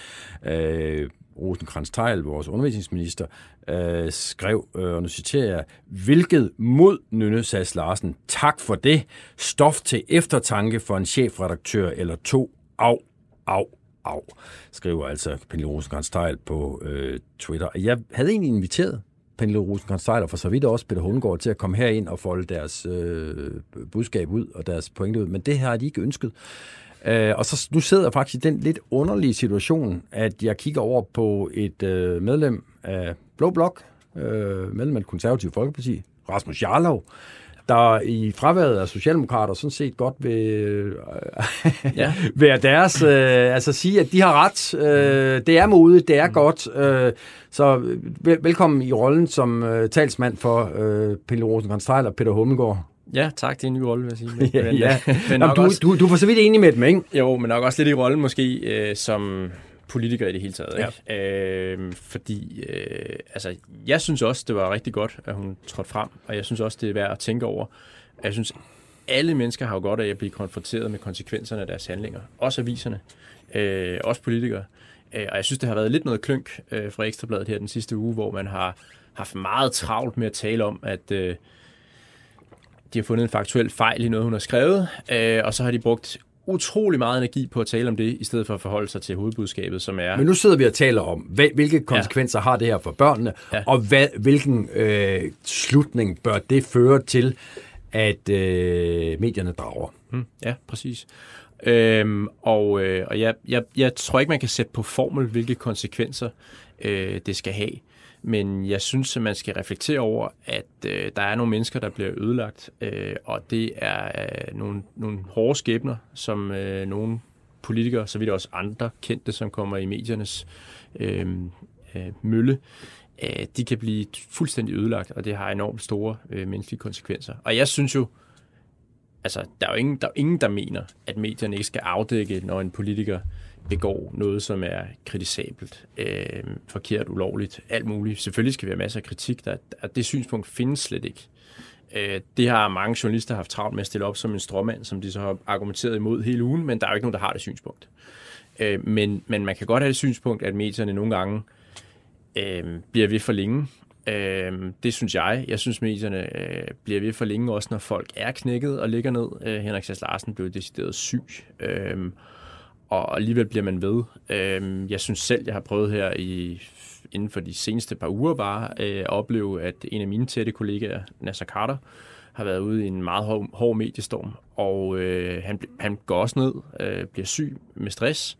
Øh, Rosenkrantz Teil, vores undervisningsminister, øh, skrev, øh, og nu citerer jeg, hvilket mod Nynne Sass Larsen. Tak for det. Stof til eftertanke for en chefredaktør eller to. Au, au, au, skriver altså Pernille rosenkrantz Teil på øh, Twitter. Jeg havde egentlig inviteret Pernille rosenkrantz og for så vidt også Peter Hundgaard til at komme herind og folde deres øh, budskab ud og deres pointe ud, men det her har de ikke ønsket. Øh, og så nu sidder jeg faktisk i den lidt underlige situation, at jeg kigger over på et øh, medlem af Blå Blok, øh, medlem af det konservative Folkeparti, Rasmus Jarlov, der i fraværet af Socialdemokrater sådan set godt vil øh, ja. være deres, øh, altså sige, at de har ret. Øh, det er modigt, det er mm. godt. Øh, så vel, velkommen i rollen som øh, talsmand for øh, Pelle rosenkrantz og Peter Hummelgaard. Ja, tak. Det er en ny rolle, vil jeg sige. Men, ja, ja. men Jamen, du, også, du, du er for så vidt enig med dem, ikke? Jo, men nok også lidt i rollen måske øh, som politiker i det hele taget. Ja. Ikke? Øh, fordi øh, altså, jeg synes også, det var rigtig godt, at hun trådte frem, og jeg synes også, det er værd at tænke over. Jeg synes, alle mennesker har jo godt af at blive konfronteret med konsekvenserne af deres handlinger. Også aviserne, øh, også politikere. Øh, og jeg synes, det har været lidt noget klønk øh, fra Ekstrabladet her den sidste uge, hvor man har haft meget travlt med at tale om, at øh, de har fundet en faktuel fejl i noget, hun har skrevet, øh, og så har de brugt utrolig meget energi på at tale om det, i stedet for at forholde sig til hovedbudskabet, som er... Men nu sidder vi og taler om, hvilke konsekvenser ja. har det her for børnene, ja. og hvad, hvilken øh, slutning bør det føre til, at øh, medierne drager. Hmm, ja, præcis. Øhm, og øh, og jeg, jeg, jeg tror ikke, man kan sætte på formel, hvilke konsekvenser øh, det skal have. Men jeg synes, at man skal reflektere over, at øh, der er nogle mennesker, der bliver ødelagt, øh, og det er øh, nogle, nogle hårde skæbner, som øh, nogle politikere, så vidt også andre kendte, som kommer i mediernes øh, øh, mølle, øh, de kan blive fuldstændig ødelagt, og det har enormt store øh, menneskelige konsekvenser. Og jeg synes jo, altså, der er jo ingen, der, er ingen, der mener, at medierne ikke skal afdække, når en politiker begår noget, som er kritisabelt, øh, forkert, ulovligt, alt muligt. Selvfølgelig skal vi have masser af kritik, der, og det synspunkt findes slet ikke. Øh, det har mange journalister haft travlt med at stille op som en stråmand, som de så har argumenteret imod hele ugen, men der er jo ikke nogen, der har det synspunkt. Øh, men, men man kan godt have det synspunkt, at medierne nogle gange øh, bliver ved for længe, Øh, det synes jeg. Jeg synes, medierne øh, bliver ved for længe, også når folk er knækket og ligger ned. Øh, Henrik Sass Larsen blev decideret syg, Øh, og alligevel bliver man ved. Øhm, jeg synes selv, jeg har prøvet her i inden for de seneste par uger bare øh, at opleve, at en af mine tætte kollegaer, Nasser Carter, har været ude i en meget hård, hård mediestorm, og øh, han, han går også ned, øh, bliver syg med stress,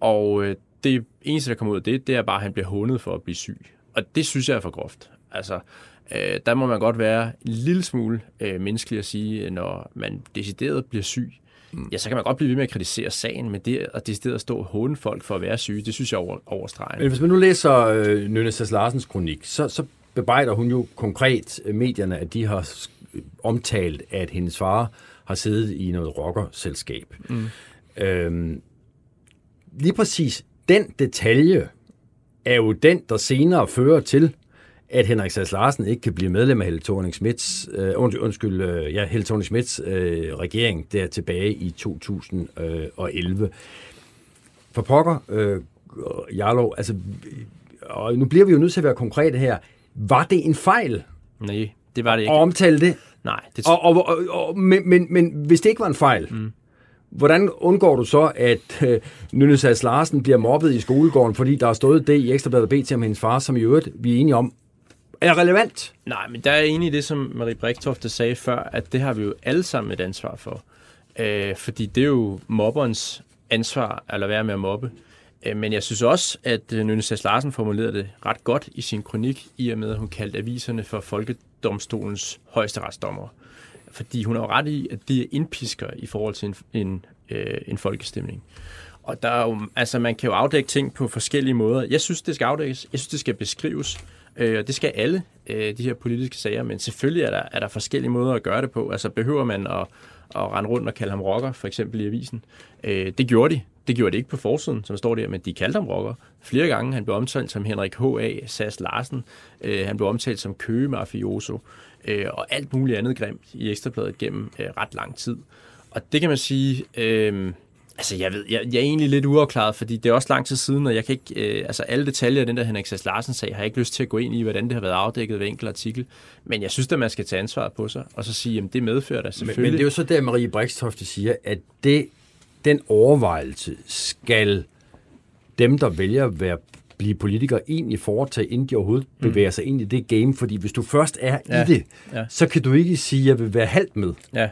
og øh, det eneste, der kommer ud af det, det er bare, at han bliver hundet for at blive syg. Og det synes jeg er for groft. Altså, øh, der må man godt være en lille smule øh, menneskelig at sige, når man decideret bliver syg ja, så kan man godt blive ved med at kritisere sagen, men det at decideret at stå håne folk for at være syge, det synes jeg over, overstreger. Men hvis man nu læser øh, Nynne Sass Larsens kronik, så, så bebrejder hun jo konkret øh, medierne, at de har omtalt, at hendes far har siddet i noget rockerselskab. Mm. Øhm, lige præcis den detalje er jo den, der senere fører til, at Henrik Sass Larsen ikke kan blive medlem af Helle thorning øh, undskyld, øh, ja, Helle thorning øh, regering der tilbage i 2011. For pokker, øh, Jarlov, altså, og nu bliver vi jo nødt til at være konkrete her. Var det en fejl? Nej, det var det ikke. At omtale det? Nej. Det og, og, og, og, men, men, men hvis det ikke var en fejl, mm. Hvordan undgår du så, at øh, Nynne Sass Larsen bliver mobbet i skolegården, fordi der har stået det i Ekstrabladet BT om hendes far, som i øvrigt, vi er enige om, er relevant? Nej, men der er enig i det, som Marie Brigtoft sagde før, at det har vi jo alle sammen et ansvar for. Øh, fordi det er jo mobberens ansvar at lade være med at mobbe. Øh, men jeg synes også, at øh, Nynne Sass Larsen formulerede det ret godt i sin kronik, i og med, at hun kaldte aviserne for Folkedomstolens højesteretsdommer fordi hun har jo ret i, at de er indpisker i forhold til en, en, øh, en folkestemning. Og der er jo, altså man kan jo afdække ting på forskellige måder. Jeg synes, det skal afdækkes. Jeg synes, det skal beskrives. Øh, og det skal alle øh, de her politiske sager. Men selvfølgelig er der, er der forskellige måder at gøre det på. Altså behøver man at, at rende rundt og kalde ham rocker, for eksempel i avisen. Øh, det gjorde de. Det gjorde det ikke på forsiden, som står der, men de kaldte ham rocker. Flere gange han blev omtalt som Henrik H.A. Sass Larsen. Øh, han blev omtalt som Køge Mafioso øh, og alt muligt andet grimt i Ekstrabladet gennem øh, ret lang tid. Og det kan man sige, øh, altså jeg ved, jeg, jeg er egentlig lidt uafklaret, fordi det er også lang tid siden, og jeg kan ikke, øh, altså alle detaljer af den der Henrik Sass Larsen sag, har jeg ikke lyst til at gå ind i, hvordan det har været afdækket ved enkelt artikel. Men jeg synes, at man skal tage ansvaret på sig, og så sige, at det medfører da selvfølgelig. Men, men det er jo så der, Marie Brikstofte siger, at det, den overvejelse skal dem, der vælger at være blive politiker egentlig foretage, inden de overhovedet mm. bevæger sig ind i det game. Fordi hvis du først er ja. i det, ja. så kan du ikke sige, at jeg vil være halvt med. Ja,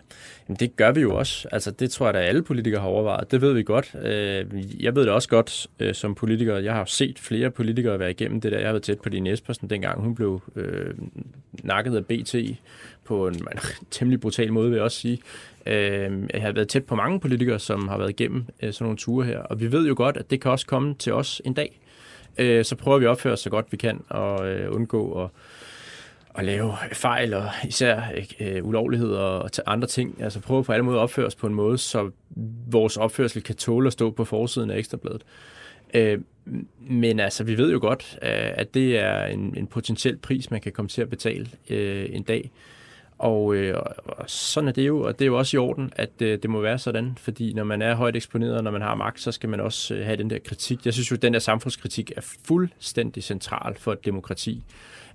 Jamen, det gør vi jo også. Altså, det tror jeg, at alle politikere har overvejet. Det ved vi godt. Øh, jeg ved det også godt øh, som politiker. Jeg har set flere politikere være igennem det der. Jeg har været tæt på din Espersen, dengang hun blev øh, nakket af BT på en, en temmelig brutal måde, vil jeg også sige. Øh, jeg har været tæt på mange politikere, som har været igennem sådan nogle ture her. Og vi ved jo godt, at det kan også komme til os en dag øh, så prøver vi at opføre os så godt vi kan og øh, undgå at, at lave fejl og især øh, ulovligheder og andre ting. Altså prøve på alle måder at opføre os på en måde, så vores opførsel kan tåle at stå på forsiden af Ekstrabladet. Øh, men altså, vi ved jo godt, øh, at det er en, en potentiel pris, man kan komme til at betale øh, en dag. Og, øh, og sådan er det jo, og det er jo også i orden, at øh, det må være sådan, fordi når man er højt eksponeret, og når man har magt, så skal man også øh, have den der kritik. Jeg synes jo, at den der samfundskritik er fuldstændig central for et demokrati,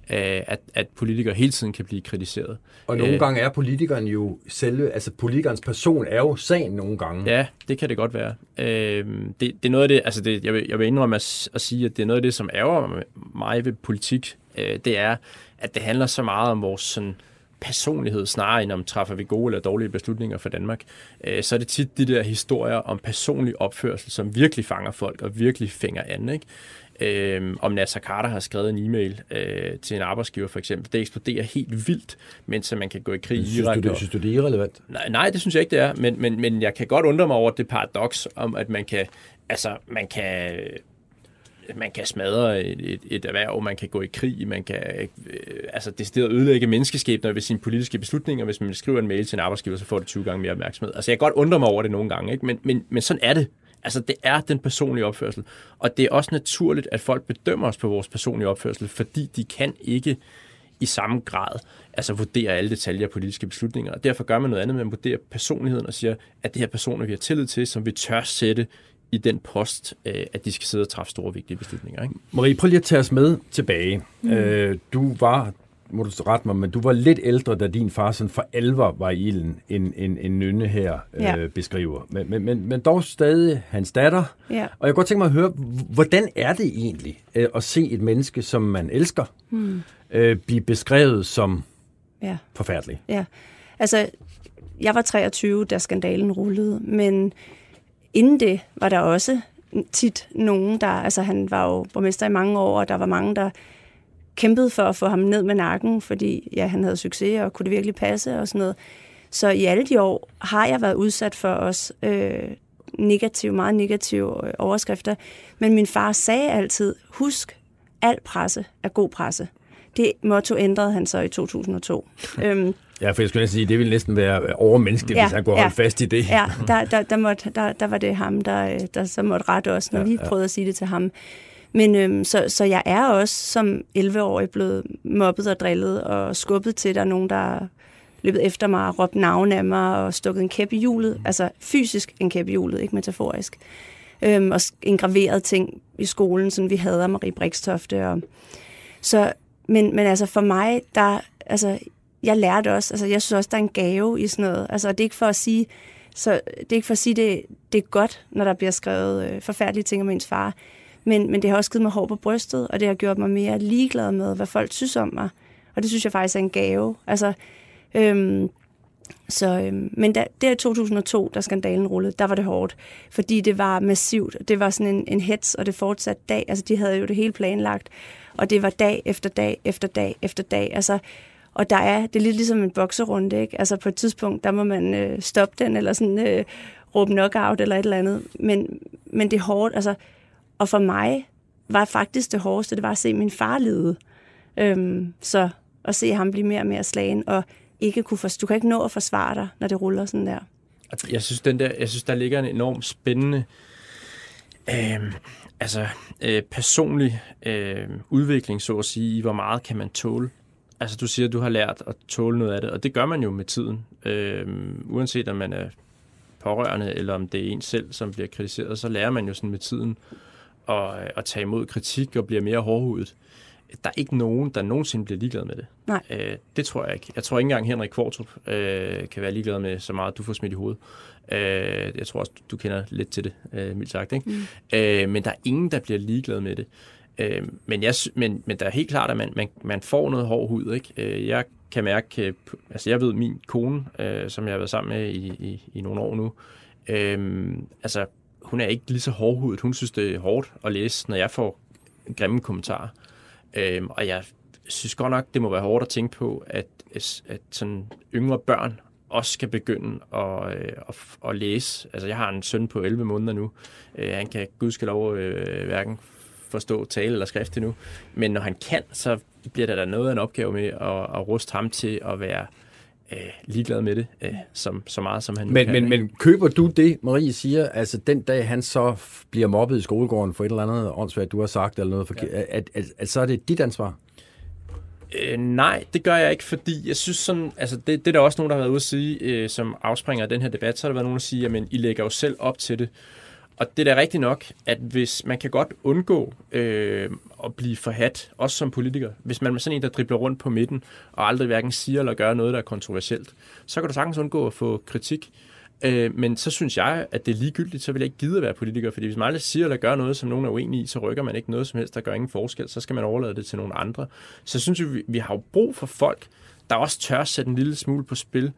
øh, at, at politikere hele tiden kan blive kritiseret. Og nogle øh, gange er politikeren jo selve, altså politikernes person er jo sagen nogle gange. Ja, det kan det godt være. Øh, det, det er noget af det, altså det, jeg, vil, jeg vil indrømme at, at sige, at det er noget af det, som ærger mig ved politik, øh, det er, at det handler så meget om vores sådan, personlighed, snarere end om træffer vi gode eller dårlige beslutninger for Danmark, øh, så er det tit de der historier om personlig opførsel, som virkelig fanger folk og virkelig fænger an. Ikke? Øh, om Nasser Carter har skrevet en e-mail øh, til en arbejdsgiver for eksempel. Det eksploderer helt vildt, mens man kan gå i krig i Irak. Du, det, synes du, det er irrelevant? Nej, nej, det synes jeg ikke, det er. Men, men, men jeg kan godt undre mig over det paradoks om, at man kan, altså, man kan man kan smadre et, et, et erhverv, man kan gå i krig, man kan øh, altså decideret ødelægge menneskeskæbner ved sine politiske beslutninger. Hvis man skriver en mail til en arbejdsgiver, så får det 20 gange mere opmærksomhed. Altså jeg kan godt undre mig over det nogle gange, ikke? Men, men, men sådan er det. Altså det er den personlige opførsel. Og det er også naturligt, at folk bedømmer os på vores personlige opførsel, fordi de kan ikke i samme grad altså vurdere alle detaljer af politiske beslutninger. Og derfor gør man noget andet, man vurderer personligheden og siger, at det her personer, vi har tillid til, som vi tør sætte i den post, øh, at de skal sidde og træffe store, vigtige beslutninger. Ikke? Marie, prøv lige at tage os med tilbage. Mm. Øh, du var, må du rette mig, men du var lidt ældre, da din far sådan for alvor var i ilden, en, en, en nynne her øh, Ja. beskriver. Men, men, men, men dog stadig hans datter. Ja. Og jeg kunne godt tænke mig at høre, hvordan er det egentlig øh, at se et menneske, som man elsker, Hmm. øh, blive beskrevet som Ja. forfærdelig? Ja, altså, jeg var 23, da skandalen rullede, men inden det var der også tit nogen, der, altså han var jo borgmester i mange år, og der var mange, der kæmpede for at få ham ned med nakken, fordi ja, han havde succes, og kunne det virkelig passe og sådan noget. Så i alle de år har jeg været udsat for os øh, negative, meget negative øh, overskrifter. Men min far sagde altid, husk, al presse er god presse. Det motto ændrede han så i 2002. øhm, Ja, for jeg skulle sige, det ville næsten være overmenneskeligt, ja, hvis han kunne holde fast i det. Ja, der, der, der, måtte, der, der var det ham, der, der så måtte rette os, når Ja, ja, vi ja. prøvede at sige det til ham. Men øhm, så, så jeg er også som 11-årig blevet mobbet og drillet og skubbet til. Der er nogen, der løbet efter mig og råbt navn af mig og stukket en kæp i hjulet. Altså fysisk en kæp i hjulet, ikke metaforisk. Øhm, og engraveret ting i skolen, som vi havde af Marie Brikstofte. Og, så, men, men altså for mig, der, altså, jeg lærte også, altså jeg synes også, der er en gave i sådan noget. Altså det er ikke for at sige, så det er ikke for at sige, det, det er godt, når der bliver skrevet øh, forfærdelige ting om ens far. Men, men det har også givet mig hår på brystet, og det har gjort mig mere ligeglad med, hvad folk synes om mig. Og det synes jeg faktisk er en gave. Altså, øhm, så, øhm, men da, der i 2002, da skandalen rullede, der var det hårdt, fordi det var massivt. Det var sådan en, en hets, og det fortsatte dag. Altså, de havde jo det hele planlagt, og det var dag efter dag efter dag efter dag. Altså, og der er, det er lidt ligesom en bokserunde, ikke? Altså på et tidspunkt, der må man øh, stoppe den, eller sådan øh, råbe knockout eller et eller andet. Men, men det er hårdt, altså. Og for mig var faktisk det hårdeste, det var at se min far lide. Øhm, så at se ham blive mere og mere slagen, og ikke kunne for, du kan ikke nå at forsvare dig, når det ruller sådan der. Jeg synes, den der, jeg synes, der ligger en enorm spændende øh, altså, øh, personlig øh, udvikling, så at sige, i hvor meget kan man tåle. Altså, du siger, at du har lært at tåle noget af det, og det gør man jo med tiden. Øh, uanset om man er pårørende, eller om det er en selv, som bliver kritiseret, så lærer man jo sådan med tiden at, at tage imod kritik og bliver mere hårdhudet. Der er ikke nogen, der nogensinde bliver ligeglad med det. Nej. Øh, det tror jeg ikke. Jeg tror ikke engang Henrik Kvartrup øh, kan være ligeglad med så meget, du får smidt i hovedet. Øh, jeg tror også, du kender lidt til det, øh, mildt sagt. Ikke? Mm. Øh, men der er ingen, der bliver ligeglad med det. Øh, men, jeg, men, men der er helt klart, at man, man, man får noget hård hud. Ikke? Øh, jeg kan mærke, øh, altså jeg ved, min kone, øh, som jeg har været sammen med i, i, i nogle år nu, øh, altså hun er ikke lige så hårdhudet. Hun synes, det er hårdt at læse, når jeg får grimme kommentarer. Øh, og jeg synes godt nok, det må være hårdt at tænke på, at, at sådan yngre børn også skal begynde at, øh, at, at læse. Altså, jeg har en søn på 11 måneder nu. Øh, han kan gudskelov øh, hverken forstå tale eller skrift endnu. Men når han kan, så bliver der da noget af en opgave med at, at ruste ham til at være øh, ligeglad med det, øh, som, så meget som han Men, kan. men, ikke? men køber du det, Marie siger, altså den dag han så bliver mobbet i skolegården for et eller andet åndssvagt, du har sagt, eller noget forkert, at, at, at, at så er det dit ansvar? Øh, nej, det gør jeg ikke, fordi jeg synes sådan, altså det, det er der også nogen, der har været ude at sige, øh, som afspringer af den her debat, så har der været nogen, der siger, jamen I lægger jo selv op til det. Og det er da rigtigt nok, at hvis man kan godt undgå øh, at blive forhat, også som politiker, hvis man er sådan en, der dribler rundt på midten, og aldrig hverken siger eller gør noget, der er kontroversielt, så kan du sagtens undgå at få kritik. Øh, men så synes jeg, at det er ligegyldigt, så vil jeg ikke gide at være politiker, fordi hvis man aldrig siger eller gør noget, som nogen er uenige i, så rykker man ikke noget som helst, der gør ingen forskel, så skal man overlade det til nogle andre. Så synes jeg, vi, vi har jo brug for folk, der også tør at sætte en lille smule på spil,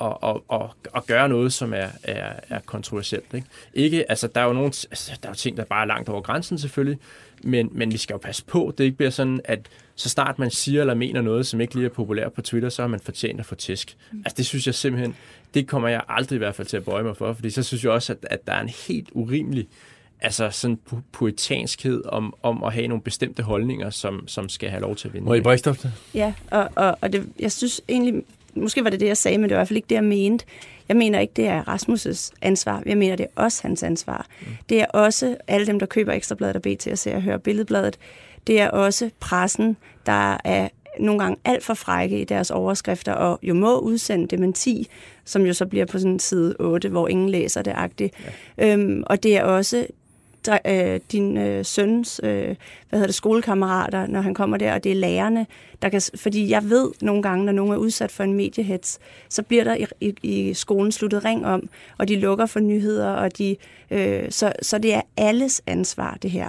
og, og, og, og gøre noget, som er, er, er kontroversielt. Ikke? ikke, altså der er jo nogle, altså, der er jo ting, der bare er langt over grænsen selvfølgelig, men, men vi skal jo passe på, det ikke bliver sådan, at så snart man siger eller mener noget, som ikke lige er populært på Twitter, så har man fortjent at få tæsk. Altså det synes jeg simpelthen, det kommer jeg aldrig i hvert fald til at bøje mig for, fordi så synes jeg også, at, at der er en helt urimelig altså sådan pu- puritanskhed om, om at have nogle bestemte holdninger, som, som skal have lov til at vinde. Marie Brikstofte? Ja, og, og, og det, jeg synes egentlig, måske var det det, jeg sagde, men det var i hvert fald ikke det, jeg mente. Jeg mener ikke, det er Rasmus' ansvar. Jeg mener, det er også hans ansvar. Mm. Det er også alle dem, der køber Ekstrabladet og BT og ser og hører Billedbladet. Det er også pressen, der er nogle gange alt for frække i deres overskrifter, og jo må udsende dementi, som jo så bliver på sådan side 8, hvor ingen læser det agtigt. Ja. Øhm, og det er også øh, din øh, søns øh, hvad hedder det, skolekammerater, når han kommer der, og det er lærerne. Der kan, fordi jeg ved nogle gange, når nogen er udsat for en mediehets, så bliver der i, i, i skolen sluttet ring om, og de lukker for nyheder, og de, øh, så, så det er alles ansvar, det her.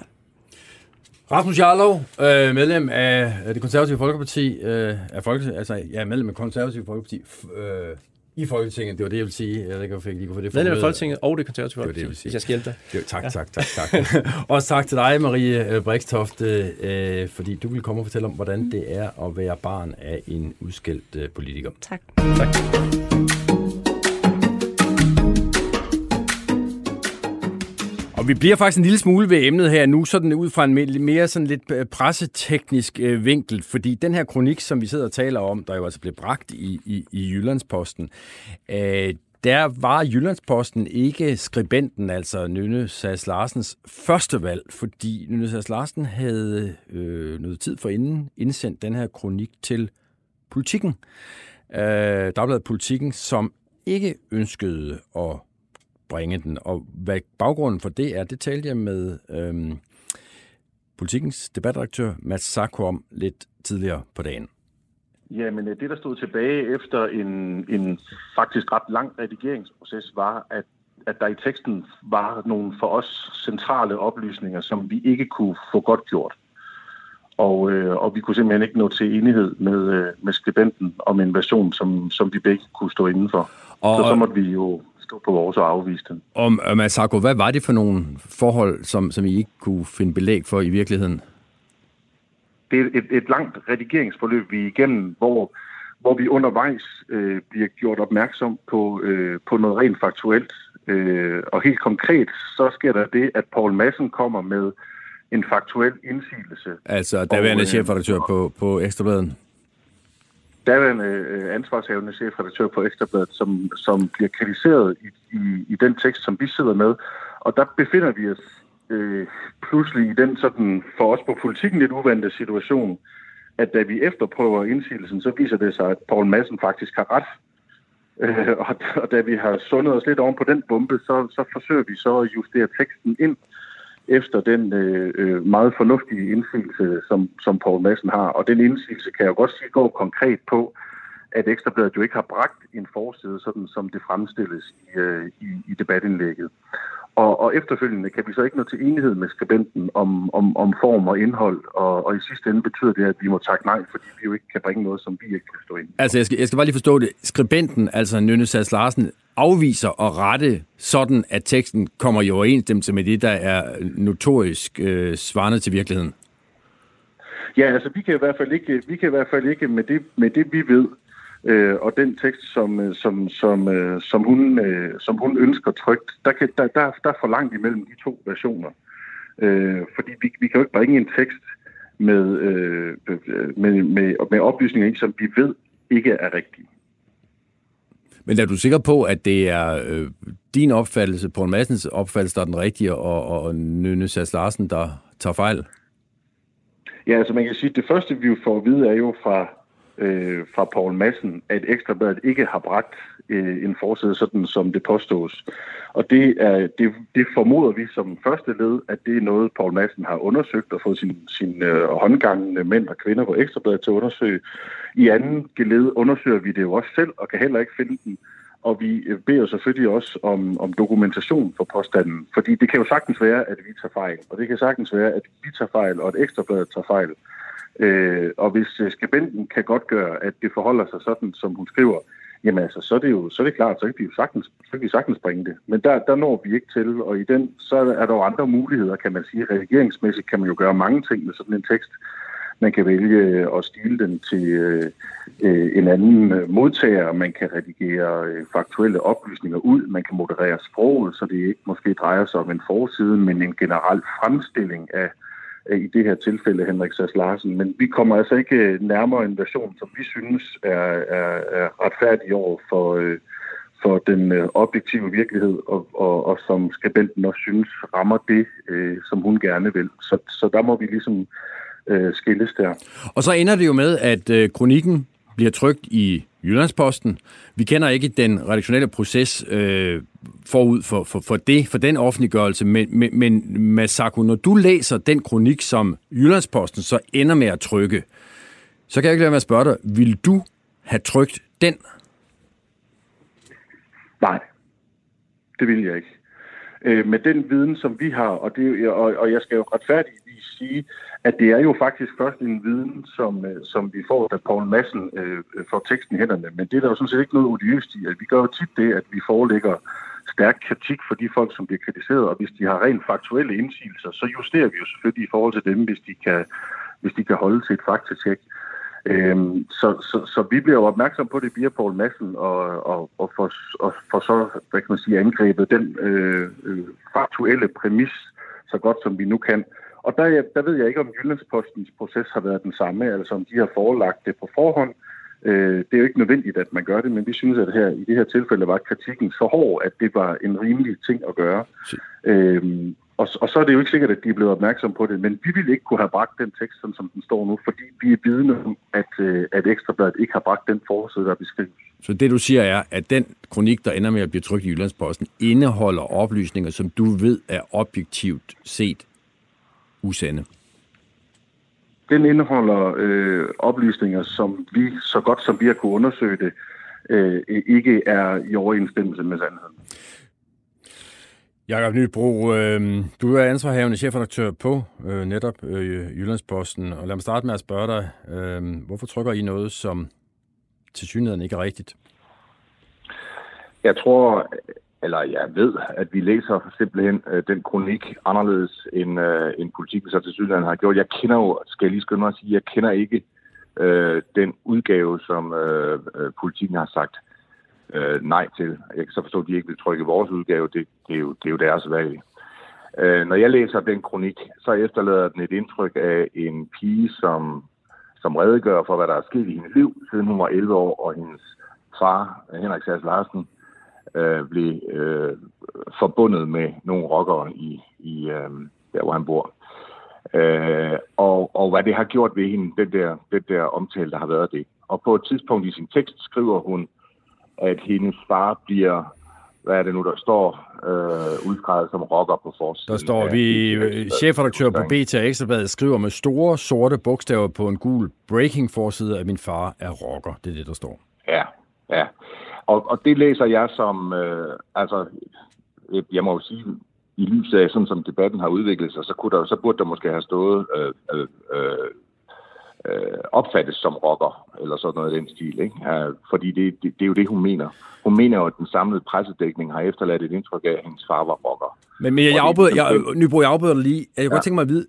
Rasmus Jarlov, øh, medlem af det konservative Folkeparti, øh, af Folke, altså ja, medlem af konservative Folkeparti, øh, i Folketinget, det var det, jeg ville sige. Jeg ved ikke, hvorfor jeg ikke kunne få det Medlem af Folketinget og det konservative Folkeparti, det, det, hvis jeg skal hjælpe dig. Det, tak, tak, tak, tak. Også tak til dig, Marie øh, Brikstofte, øh, fordi du vil komme og fortælle om, hvordan det er at være barn af en udskældt øh, politiker. Tak. Tak. Vi bliver faktisk en lille smule ved emnet her nu, sådan ud fra en mere sådan lidt øh, presseteknisk øh, vinkel, fordi den her kronik, som vi sidder og taler om, der jo altså blev bragt i, i, i Jyllandsposten, øh, der var Jyllandsposten ikke skribenten, altså Nynne Sass Larsens første valg, fordi Nynne Sass Larsen havde øh, noget tid for inden indsendt den her kronik til politikken. Øh, Dagbladet Politikken, som ikke ønskede at bringe den. Og hvad baggrunden for det er, det talte jeg med øhm, politikens debatredaktør Mads Sarko om lidt tidligere på dagen. Ja, men øh, det, der stod tilbage efter en, en faktisk ret lang redigeringsproces, var, at, at der i teksten var nogle for os centrale oplysninger, som vi ikke kunne få godt gjort. Og, øh, og vi kunne simpelthen ikke nå til enighed med, øh, med skribenten om en version, som, som vi begge kunne stå indenfor. Og, så så måtte vi jo stå på vores og afvise den. Og Masako, hvad var det for nogle forhold, som, som I ikke kunne finde belæg for i virkeligheden? Det er et, et langt redigeringsforløb, vi er igennem, hvor, hvor vi undervejs øh, bliver gjort opmærksom på, øh, på noget rent faktuelt. Øh, og helt konkret, så sker der det, at Paul Madsen kommer med en faktuel indsigelse. Altså daværende øh, chefredaktør på, på Ekstrabladen? Daværende øh, ansvarshavende chefredaktør på Ekstrabladet, som, som bliver kritiseret i, i, i den tekst, som vi sidder med. Og der befinder vi os øh, pludselig i den sådan, for os på politikken lidt uvante situation, at da vi efterprøver indsigelsen, så viser det sig, at Paul Madsen faktisk har ret. Øh, og, og da vi har sundet os lidt oven på den bombe, så, så forsøger vi så at justere teksten ind efter den øh, øh, meget fornuftige indsigelse, som, som Poul Madsen har. Og den indsigelse kan jeg jo godt sige går konkret på, at Ekstrabladet jo ikke har bragt en forside, sådan som det fremstilles i, øh, i, i debatindlægget. Og, og efterfølgende kan vi så ikke nå til enighed med skribenten om, om, om form og indhold, og, og i sidste ende betyder det, at vi må takke nej, fordi vi jo ikke kan bringe noget, som vi ikke kan stå ind. Altså, jeg skal, jeg skal bare lige forstå det. Skribenten, altså Nynne Sass Larsen, afviser at rette sådan, at teksten kommer i overensstemmelse med det, der er notorisk øh, svarende til virkeligheden? Ja, altså vi kan i hvert fald ikke, vi kan i hvert fald ikke med det, med det vi ved, øh, og den tekst, som, øh, som, som, øh, som, hun, øh, som hun ønsker trygt, der, kan, der, der, der er for langt imellem de to versioner. Øh, fordi vi, vi kan jo ikke bringe en tekst med, øh, med, med, med oplysninger i, som vi ved ikke er rigtige. Men er du sikker på, at det er øh, din opfattelse, på en Madsens opfattelse, der er den rigtige, og, og Nynne Sass Larsen, der tager fejl? Ja, altså man kan sige, at det første, vi får at vide, er jo fra øh, fra Paul Madsen, at Ekstrabladet ikke har bragt øh, en forside sådan, som det påstås. Og det, er, det, det formoder vi som første led, at det er noget, Paul Madsen har undersøgt og fået sin, sin øh, håndgangende mænd og kvinder på Ekstrabladet til at undersøge. I anden geled undersøger vi det jo også selv og kan heller ikke finde den. Og vi øh, beder selvfølgelig også om, om dokumentation for påstanden, fordi det kan jo sagtens være, at vi tager fejl, og det kan sagtens være, at vi tager fejl, og at Ekstrabladet tager fejl. Øh, Øh, og hvis øh, skribenten kan godt gøre, at det forholder sig sådan, som hun skriver, jamen altså, så er det jo så er det klart, så kan vi jo sagtens, så kan vi sagtens bringe det. Men der, der når vi ikke til, og i den, så er der jo andre muligheder, kan man sige. Redigeringsmæssigt kan man jo gøre mange ting med sådan en tekst. Man kan vælge at stile den til øh, øh en anden øh, modtager, man kan redigere øh, faktuelle oplysninger ud, man kan moderere sproget, så det ikke måske drejer sig om en forside, men en generel fremstilling af i det her tilfælde Henrik Sass Larsen. Men vi kommer altså ikke øh, nærmere en version, som vi synes er, er, er retfærdig over for, øh, for den øh, objektive virkelighed, og, og, og som skribenten også synes rammer det, øh, som hun gerne vil. Så, så der må vi ligesom øh, skilles der. Og så ender det jo med, at øh, kronikken bliver trygt i Jyllandsposten. Vi kender ikke den redaktionelle proces øh, forud for, for, for det, for den offentliggørelse, men, men, men Masako, når du læser den kronik, som Jyllandsposten så ender med at trykke, så kan jeg ikke lade mig at spørge dig, vil du have trykt den? Nej, det vil jeg ikke. Øh, med den viden, som vi har, og, det, og, og jeg skal jo retfærdigvis sige, at det er jo faktisk først en viden, som, øh, som vi får, da Paul Madsen øh, får teksten i hænderne. Men det er der jo sådan set ikke noget odiøst i. At vi gør jo tit det, at vi forelægger stærk kritik for de folk, som bliver kritiseret, og hvis de har rent faktuelle indsigelser, så justerer vi jo selvfølgelig i forhold til dem, hvis de kan, hvis de kan holde til et faktatjek. Øhm, så, så, så vi bliver jo opmærksom på det via Paul Madsen, og, og, og, for, og for så, hvad kan man sige, angrebet den øh, øh, faktuelle præmis så godt som vi nu kan. Og der, der ved jeg ikke, om Jyllandspostens proces har været den samme, altså om de har forelagt det på forhånd. Øh, det er jo ikke nødvendigt, at man gør det, men vi synes, at her, i det her tilfælde var kritikken så hård, at det var en rimelig ting at gøre. Øh, og, og så er det jo ikke sikkert, at de er blevet opmærksom på det, men vi ville ikke kunne have bragt den tekst, sådan som den står nu, fordi vi er vidne om, at, øh, at Ekstrabladet ikke har bragt den forside, der beskrives. Så det du siger er, at den kronik, der ender med at blive trykt i Jyllandsposten, indeholder oplysninger, som du ved er objektivt set usande? Den indeholder øh, oplysninger, som vi, så godt som vi har kunne undersøge det, øh, ikke er i overensstemmelse med sandheden. Jakob Nybro, øh, du er ansvarhavende chefredaktør på øh, netop øh, Jyllandsposten, og lad mig starte med at spørge dig, øh, hvorfor trykker I noget, som til synligheden ikke er rigtigt? Jeg tror, eller jeg ved, at vi læser simpelthen øh, den kronik anderledes, end, øh, end politikken så til synligheden har gjort. Jeg kender jo, skal jeg lige skynde mig at sige, jeg kender ikke øh, den udgave, som øh, øh politikken har sagt øh, øh, nej til. Jeg kan så forstå, at de ikke vil trykke vores udgave. Det, det, er, jo, det er jo deres valg. Øh, når jeg læser den kronik, så efterlader den et indtryk af en pige, som, som redegør for, hvad der er sket i hendes liv, siden hun var 11 år, og hendes far, Henrik Sass Larsen, øh, blev øh, forbundet med nogle rockere i, i øh, der, hvor han bor. Øh, og, og hvad det har gjort ved hende, den der, den der omtale, der har været det. Og på et tidspunkt i sin tekst skriver hun, at hendes far bliver, hvad er det nu, der står, øh, udskrevet som rocker på forsiden. Der står, vi chefredaktør på BT Ekstrabladet skriver med store sorte bogstaver på en gul breaking forside, at min far er rocker. Det er det, der står. Ja, ja. Og, og det læser jeg som, øh, altså, jeg må jo sige, i lyset af, sådan som debatten har udviklet sig, så, kunne der, så burde der måske have stået øh, øh, øh, øh, opfattes som rocker, eller sådan noget i den stil. Ikke? Ja, fordi det, det, det er jo det, hun mener. Hun mener jo, at den samlede pressedækning har efterladt et indtryk af, at hendes far var rocker. Men, men jeg, jeg, afbryder, jeg, Nybro, jeg afbryder lige. Jeg kunne ja. godt tænke mig at vide,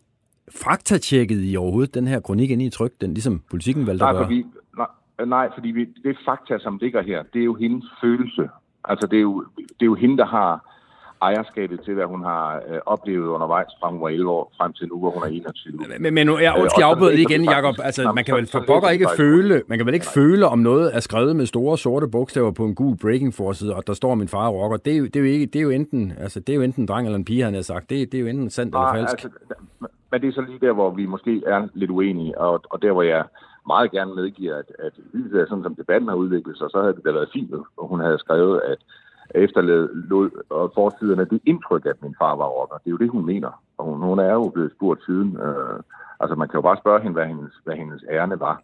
faktatjekket i overhovedet den her kronik inde i tryk, den ligesom politikken valgte nej, at gøre? Fordi, nej, nej, fordi vi, det fakta, som ligger her, det er jo hendes følelse. Altså, det er jo, det er jo hende, der har ejerskabet til, hvad hun har øh, oplevet undervejs fra hun var 11 år frem til nu, hvor hun er 21. Men, men nu, jeg, undskyld, jeg afbryder lige igen, Jacob. Altså, man kan vel for pokker ikke føle, man kan vel ikke føle, om noget er skrevet med store sorte bogstaver på en gul breaking forside, og der står min far rocker. Det er jo, det er jo, ikke, det er jo enten, altså, det er jo enten en dreng eller en pige, han har sagt. Det, det er jo enten sandt eller falsk. Altså, men det er så lige der, hvor vi måske er lidt uenige, og, og der, hvor jeg meget gerne medgiver, at, at sådan som debatten har udviklet sig, så havde det da været fint, og hun havde skrevet, at efterlod og forsiderne det indtryk, at min far var rocker. Det er jo det, hun mener. Og hun, hun er jo blevet spurgt siden. Øh, altså, man kan jo bare spørge hende, hvad hendes, hvad hendes ærne var.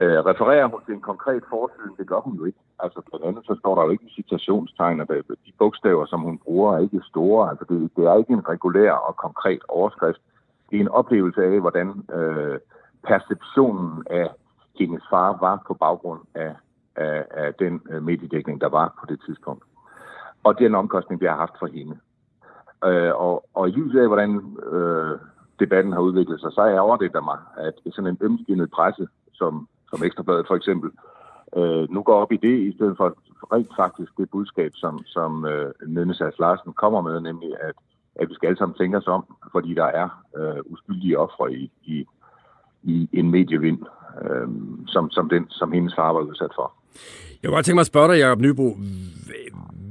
Øh, refererer hun til en konkret forside? Det gør hun jo ikke. Altså, blandt andet så står der jo ikke citationstegn, at de bogstaver, som hun bruger, er ikke store. Altså, det, det er ikke en regulær og konkret overskrift. Det er en oplevelse af, hvordan øh, perceptionen af hendes far var på baggrund af, af, af den øh, mediedækning, der var på det tidspunkt og den omkostning, vi har haft for hende. Øh, og, og i lyset af, hvordan øh, debatten har udviklet sig, så er jeg overdet mig, at sådan en ømskinnet presse, som, som Ekstrabladet for eksempel, øh, nu går op i det, i stedet for rent faktisk det budskab, som, som øh, Nynne Sass Larsen kommer med, nemlig at, at vi skal alle sammen tænke os om, fordi der er øh, uskyldige ofre i, i, i en medievind, øh, som, som, den, som hendes far var udsat for. Jeg kunne godt tænke mig at spørge dig, Jacob Nybro,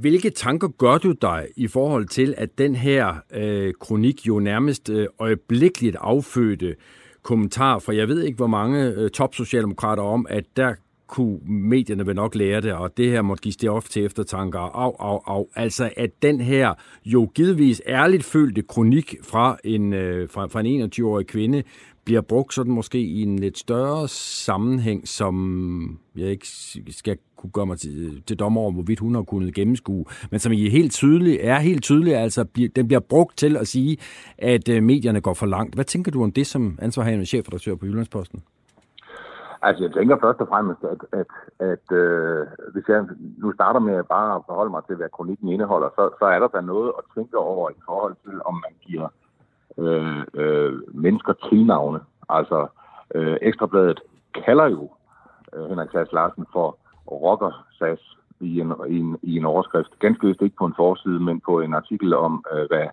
hvilke tanker gør du dig i forhold til, at den her øh, kronik jo nærmest øh, øjeblikkeligt affødte kommentar fra, jeg ved ikke hvor mange øh, topsocialdemokrater om, at der kunne medierne vel nok lære det, og det her måtte give stof til eftertanker, au, au, au. Altså, at den her jo givetvis ærligt følte kronik fra en, øh, fra, fra en 21-årig kvinde bliver brugt sådan måske i en lidt større sammenhæng, som jeg ikke skal kunne gøre mig til, til dommer over, hvorvidt hun har kunnet gennemskue, men som I er helt tydeligt, er helt tydeligt, altså den bliver brugt til at sige, at øh, medierne går for langt. Hvad tænker du om det som ansvarhavende chefredaktør på Jyllandsposten? Altså, jeg tænker først og fremmest, at, at, at øh, hvis jeg nu starter med at forholde mig til, hvad kronikken indeholder, så, så er der da noget at tænke over i forhold til, om man giver øh, øh, øh, mennesker tilnavne. Altså, øh, Ekstrabladet kalder jo øh, Henrik Sass Larsen for rocker Sass i en, i, en, i en overskrift. Ganske vist ikke på en forside, men på en artikel om, øh, hvad,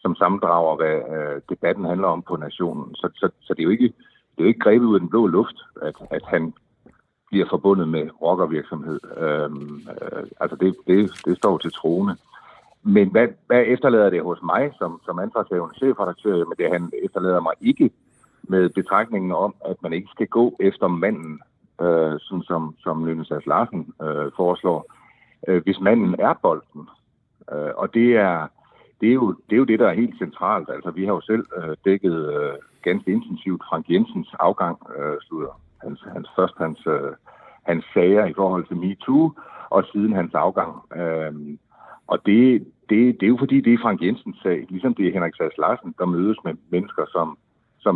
som sammendrager, hvad øh, debatten handler om på nationen. Så, så, så det er jo ikke det er jo ikke grebet ud af den blå luft, at, at han bliver forbundet med rockervirksomhed. Øhm, øh, altså det, det, det står til troende. Men hvad, hvad efterlader det hos mig som, som ansvarshævende chefredaktør? Men det han efterlader mig ikke med betragtningen om, at man ikke skal gå efter manden, øh, sådan som, som Lønne Sass Larsen øh, foreslår, øh, hvis manden er bolden. Øh, og det er, det, er jo, det er jo det, der er helt centralt. Altså, vi har jo selv øh, dækket øh, ganske intensivt Frank Jensens afgang, øh, slutter hans, hans, først hans, øh, hans sager i forhold til MeToo, og siden hans afgang. Øh, og det, det, det er jo fordi, det er Frank Jensens sag, ligesom det er Henrik Sass Larsen, der mødes med mennesker, som, som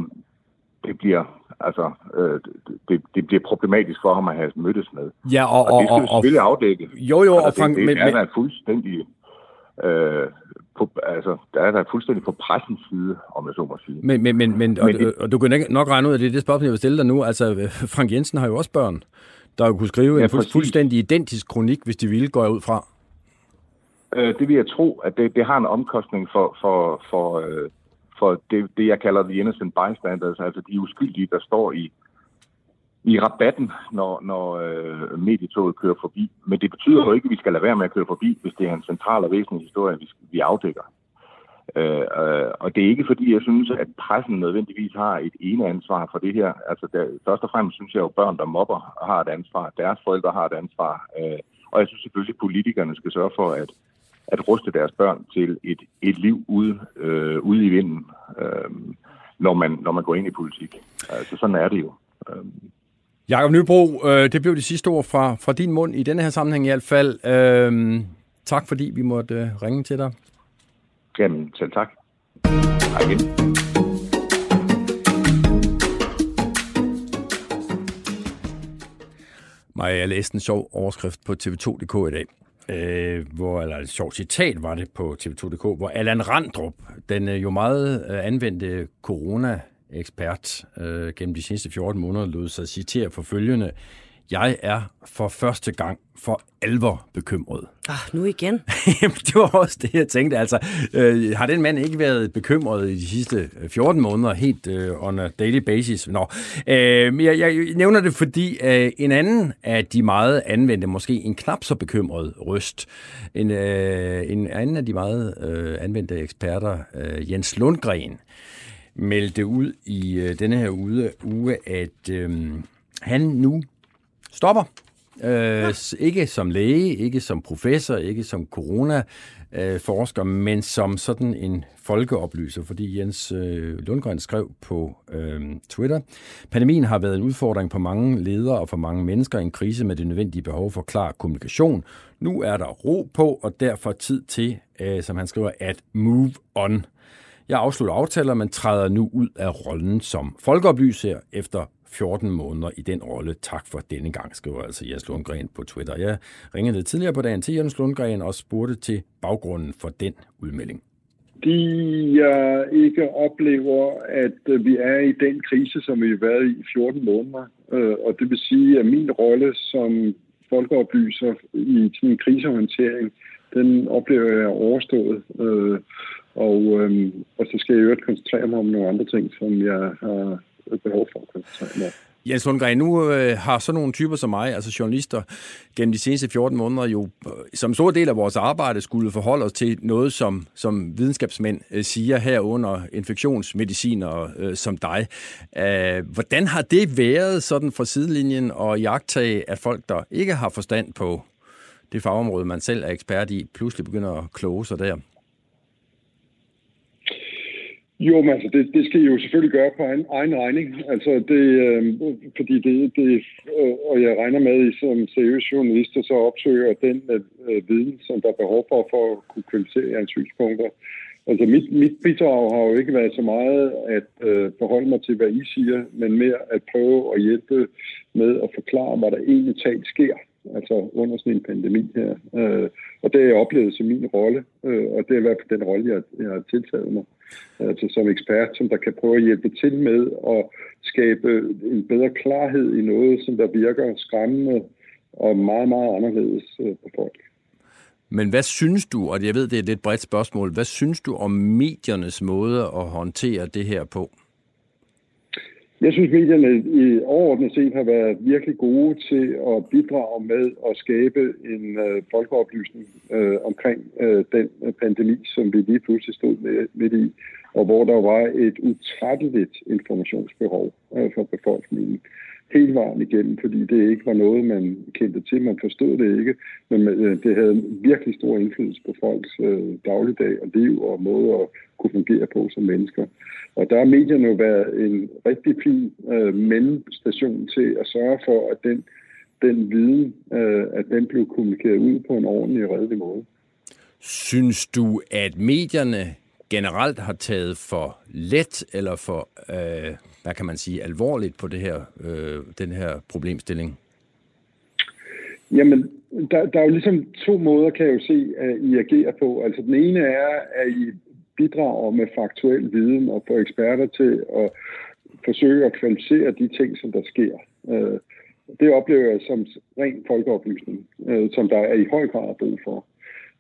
det bliver altså øh, det, det bliver problematisk for ham at have mødtes med. Ja, og, og, og det skal vi selvfølgelig afdække. Jo, jo, altså, og Frank, det, det er men, fuldstændig øh, på, altså, der er der fuldstændig på pressens side, om jeg så må sige. Men, men, men, men og, det, og du kan nok regne ud, at det det spørgsmål, jeg vil stille dig nu. Altså, Frank Jensen har jo også børn, der kunne skrive ja, en fuld, fuldstændig identisk kronik, hvis de ville, gå ud fra. Øh, det vil jeg tro, at det, det har en omkostning for, for, for, øh, for det, det, jeg kalder the innocent bystanders, altså de uskyldige, der står i, i rabatten, når, når øh, medietoget kører forbi. Men det betyder jo ikke, at vi skal lade være med at køre forbi, hvis det er en central og væsentlig historie, vi, vi afdækker. Øh, øh, og det er ikke fordi, jeg synes, at pressen nødvendigvis har et ene ansvar for det her. Altså, der, først og fremmest synes jeg jo, at børn, der mobber, har et ansvar. Deres forældre har et ansvar. Øh, og jeg synes selvfølgelig, at politikerne skal sørge for at, at ruste deres børn til et, et liv ude, øh, ude i vinden, øh, når, man, når man går ind i politik. Altså, sådan er det jo. Øh. Jakob Nybro, øh, det blev de sidste ord fra, fra din mund i denne her sammenhæng i hvert fald. Øh, tak fordi vi måtte øh, ringe til dig. Jamen, selv tak. Hej igen. Maja, jeg læste en sjov overskrift på TV2.dk i dag, øh, hvor, eller et sjovt citat var det på TV2.dk, hvor Allan Randrup, den øh, jo meget øh, anvendte corona ekspert øh, gennem de seneste 14 måneder lod sig citere for følgende. Jeg er for første gang for alvor bekymret. Ah, nu igen? det var også det, jeg tænkte. Altså, øh, har den mand ikke været bekymret i de sidste 14 måneder, helt øh, on a daily basis? Nå, øh, jeg, jeg nævner det, fordi øh, en anden af de meget anvendte, måske en knap så bekymret røst, en, øh, en anden af de meget øh, anvendte eksperter, øh, Jens Lundgren, meldte ud i øh, denne her uge, uge at øh, han nu stopper. Øh, ikke som læge, ikke som professor, ikke som corona-forsker, men som sådan en folkeoplyser, fordi Jens øh, Lundgren skrev på øh, Twitter, pandemien har været en udfordring på mange ledere og for mange mennesker, en krise med det nødvendige behov for klar kommunikation. Nu er der ro på, og derfor tid til, øh, som han skriver, at move on. Jeg afslutter aftaler, men træder nu ud af rollen som folkeoplyser efter 14 måneder i den rolle. Tak for denne gang, skriver altså Jens Lundgren på Twitter. Jeg ringede tidligere på dagen til Jens Lundgren og spurgte til baggrunden for den udmelding. De jeg ikke oplever, at øh, vi er i den krise, som vi har været i 14 måneder. Uh, og det vil sige, at min rolle som folkeoplyser i sådan en krisehåndtering, den oplever jeg overstået. Uh, og, um, og så skal jeg jo koncentrere mig om nogle andre ting, som jeg har behov for at koncentrere mig Jens Lundgren, nu øh, har sådan nogle typer som mig, altså journalister, gennem de seneste 14 måneder jo øh, som stor del af vores arbejde skulle forholde os til noget, som, som videnskabsmænd øh, siger herunder infektionsmediciner øh, som dig. Øh, hvordan har det været sådan fra sidelinjen og jagtage af folk, der ikke har forstand på det fagområde, man selv er ekspert i, pludselig begynder at kloge sig der? Jo, men altså, det, det skal I jo selvfølgelig gøre på egen, egen regning. Altså, det, øh, fordi det, det øh, og jeg regner med, at I som seriøse journalister så opsøger den øh, øh, viden, som der er behov for, for at kunne kvalificere jeres synspunkter. Altså, mit, mit bidrag har jo ikke været så meget at øh, forholde mig til, hvad I siger, men mere at prøve at hjælpe med at forklare, hvad der egentlig talt sker altså under sådan en pandemi her. Øh, og det har jeg oplevet som min rolle, øh, og det er i hvert fald den rolle, jeg, jeg har tiltaget mig altså som ekspert, som der kan prøve at hjælpe til med at skabe en bedre klarhed i noget, som der virker skræmmende og meget, meget anderledes øh, på folk. Men hvad synes du, og jeg ved, det er et lidt bredt spørgsmål, hvad synes du om mediernes måde at håndtere det her på? Jeg synes, medierne i overordnet set har været virkelig gode til at bidrage med at skabe en øh, folkeoplysning øh, omkring øh, den øh, pandemi, som vi lige pludselig stod med, midt i, og hvor der var et utrætteligt informationsbehov øh, for befolkningen hele vejen igennem, fordi det ikke var noget, man kendte til. Man forstod det ikke, men øh, det havde virkelig stor indflydelse på folks øh, dagligdag og liv og måde at kunne fungere på som mennesker. Og der har medierne jo været en rigtig fin øh, mellemstation til at sørge for, at den, den viden, øh, at den blev kommunikeret ud på en ordentlig og redelig måde. Synes du, at medierne generelt har taget for let eller for, øh, hvad kan man sige, alvorligt på det her, øh, den her problemstilling? Jamen, der, der er jo ligesom to måder, kan jeg jo se, at I agerer på. Altså, den ene er, at I bidrager med faktuel viden og får eksperter til at forsøge at kvalificere de ting, som der sker. Øh, det oplever jeg som ren folkeoplysning, øh, som der er i høj grad brug for.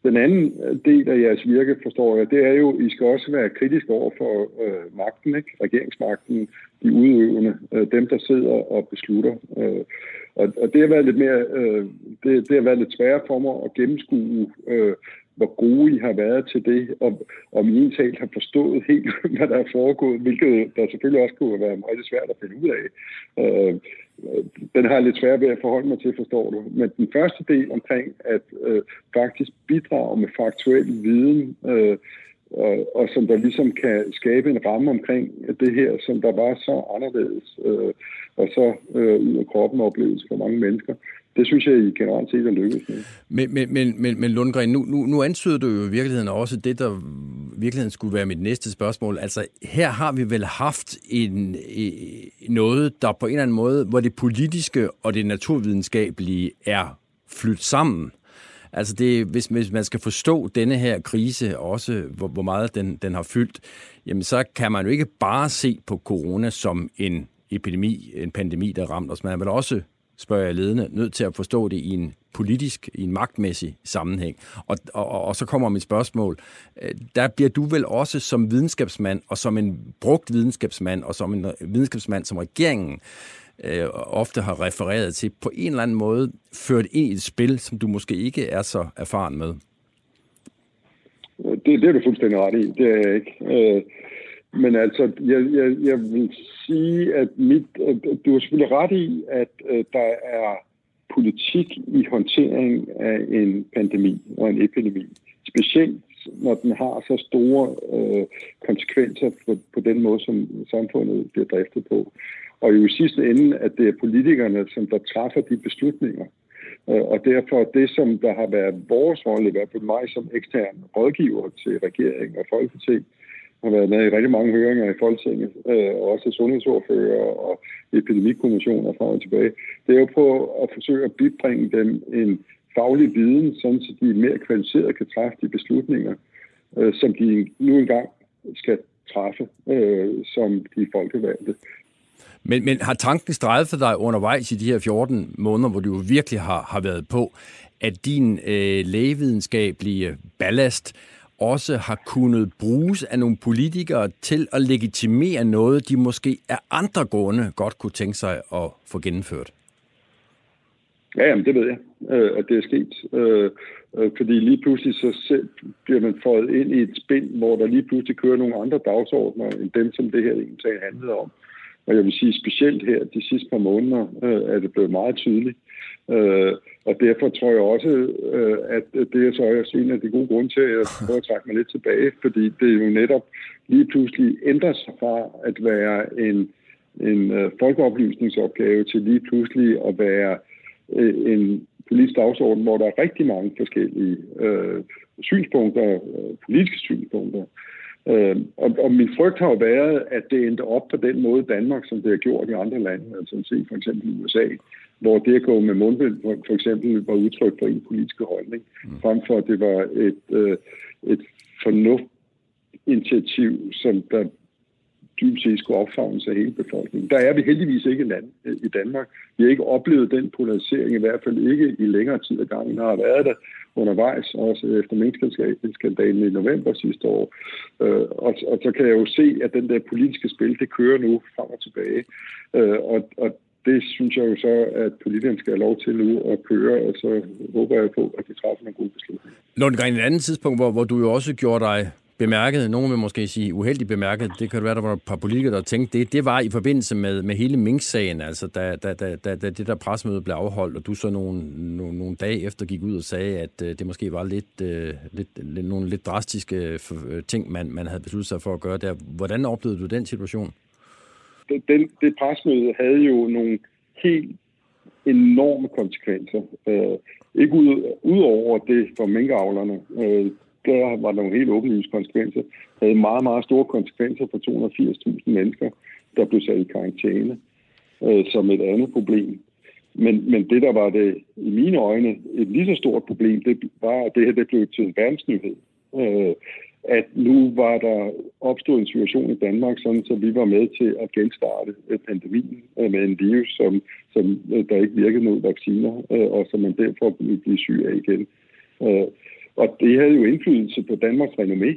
Den anden øh, del af jeres virke, forstår jeg, det er jo, at I skal også være kritisk over for øh, magten, ikke? regeringsmagten, de udøvende, øh, dem der sidder og beslutter. Øh, og, og det har været lidt mere, øh, det, det har været lidt sværere for mig at gennemskue, øh, hvor gode I har været til det, og om I egentlig har forstået helt, hvad der er foregået, hvilket der selvfølgelig også kunne være meget svært at finde ud af. Øh, øh, den har jeg lidt svært ved at forholde mig til, forstår du. Men den første del omkring at øh, faktisk bidrage med faktuel viden, øh, og, og som der ligesom kan skabe en ramme omkring det her, som der var så anderledes, øh, og så øh, ud af kroppen opleves for mange mennesker det synes jeg, I generelt set er lykkedes med. Men, men, men, men, men Lundgren, nu, nu, nu antyder du jo i virkeligheden også det, der virkeligheden skulle være mit næste spørgsmål. Altså, her har vi vel haft en, noget, der på en eller anden måde, hvor det politiske og det naturvidenskabelige er flyttet sammen. Altså, det, hvis, hvis man skal forstå denne her krise, også hvor, hvor meget den, den har fyldt, jamen så kan man jo ikke bare se på corona som en epidemi, en pandemi, der ramte os. Man er vel også spørger jeg ledende, nødt til at forstå det i en politisk, i en magtmæssig sammenhæng. Og, og, og så kommer mit spørgsmål. Øh, der bliver du vel også som videnskabsmand, og som en brugt videnskabsmand, og som en øh, videnskabsmand, som regeringen øh, ofte har refereret til, på en eller anden måde ført ind i et spil, som du måske ikke er så erfaren med. Det, det er du fuldstændig ret i. Det er jeg ikke. Øh, men altså, jeg, jeg, jeg vil sige, at mit, du har selvfølgelig ret i, at øh, der er politik i håndtering af en pandemi og en epidemi. Specielt når den har så store øh, konsekvenser på, på den måde, som samfundet bliver driftet på. Og jo i sidste ende, at det er politikerne, som der træffer de beslutninger. Øh, og derfor det, som der har været vores rolle, i hvert fald mig som ekstern rådgiver til regeringen og folketing, har været med i rigtig mange høringer i Folketinget, øh, og også sundhedsordfører og epidemikommissioner frem og tilbage. Det er jo på at forsøge at bibringe dem en faglig viden, sådan så de mere kvalificeret kan træffe de beslutninger, øh, som de nu engang skal træffe øh, som de folkevalgte. Men, men har tanken strejfet dig undervejs i de her 14 måneder, hvor du jo virkelig har, har været på, at din øh, lægevidenskabelige ballast også har kunnet bruges af nogle politikere til at legitimere noget, de måske af andre grunde godt kunne tænke sig at få gennemført? Ja, jamen, det ved jeg, øh, at det er sket. Øh, øh, fordi lige pludselig så selv bliver man fået ind i et spind, hvor der lige pludselig kører nogle andre dagsordner, end dem, som det her egentlig handlede om. Og jeg vil sige, specielt her de sidste par måneder øh, er det blevet meget tydeligt. Øh, og derfor tror jeg også, øh, at det er så også en af de gode grunde til, at jeg prøver at trække mig lidt tilbage, fordi det jo netop lige pludselig ændrer sig fra at være en, en øh, folkeoplysningsopgave til lige pludselig at være øh, en politisk dagsorden, hvor der er rigtig mange forskellige øh, synspunkter, øh, politiske synspunkter. Øh, og, og min frygt har jo været, at det endte op på den måde Danmark, som det har gjort i andre lande, altså se for eksempel USA, hvor det at gå med mundbind for eksempel var udtryk for en politisk holdning, mm. frem for at det var et, øh, et fornuftinitiativ, som der dybest set skulle opfavnes af hele befolkningen. Der er vi heldigvis ikke land øh, i Danmark. Vi har ikke oplevet den polarisering, i hvert fald ikke i længere tid af gangen. har været der undervejs, også efter minkskandalen i november sidste år. Øh, og, og så kan jeg jo se, at den der politiske spil, det kører nu frem og tilbage. Øh, og, og det synes jeg jo så, at politikerne skal have lov til nu at køre, og så håber jeg på, at de træffer nogle gode beslutninger. Lundgren, et andet tidspunkt, hvor, hvor du jo også gjorde dig bemærket, nogen vil måske sige uheldigt bemærket, det kan være, der var et par politikere, der tænkte det, det var i forbindelse med, med hele Mink-sagen, altså da, da, da, da, da det der presmøde blev afholdt, og du så nogle, nogle, nogle dage efter gik ud og sagde, at øh, det måske var lidt, øh, lidt, lidt, nogle lidt drastiske øh, ting, man, man havde besluttet sig for at gøre der. Hvordan oplevede du den situation? Den, det presmøde havde jo nogle helt enorme konsekvenser. Øh, ikke ud, ud over det for minkavlerne. Øh, der var nogle helt åbenlyse konsekvenser, havde meget, meget store konsekvenser for 280.000 mennesker, der blev sat i karantæne øh, som et andet problem. Men, men det, der var det i mine øjne et lige så stort problem, det var, at det her det blev til en verdensnyhed. Øh, at nu var der opstået en situation i Danmark, sådan så vi var med til at genstarte øh, pandemien øh, med en virus, som, som øh, der ikke virkede mod vacciner, og som man derfor ville blive syg af igen. Og det havde jo indflydelse på Danmarks renommé,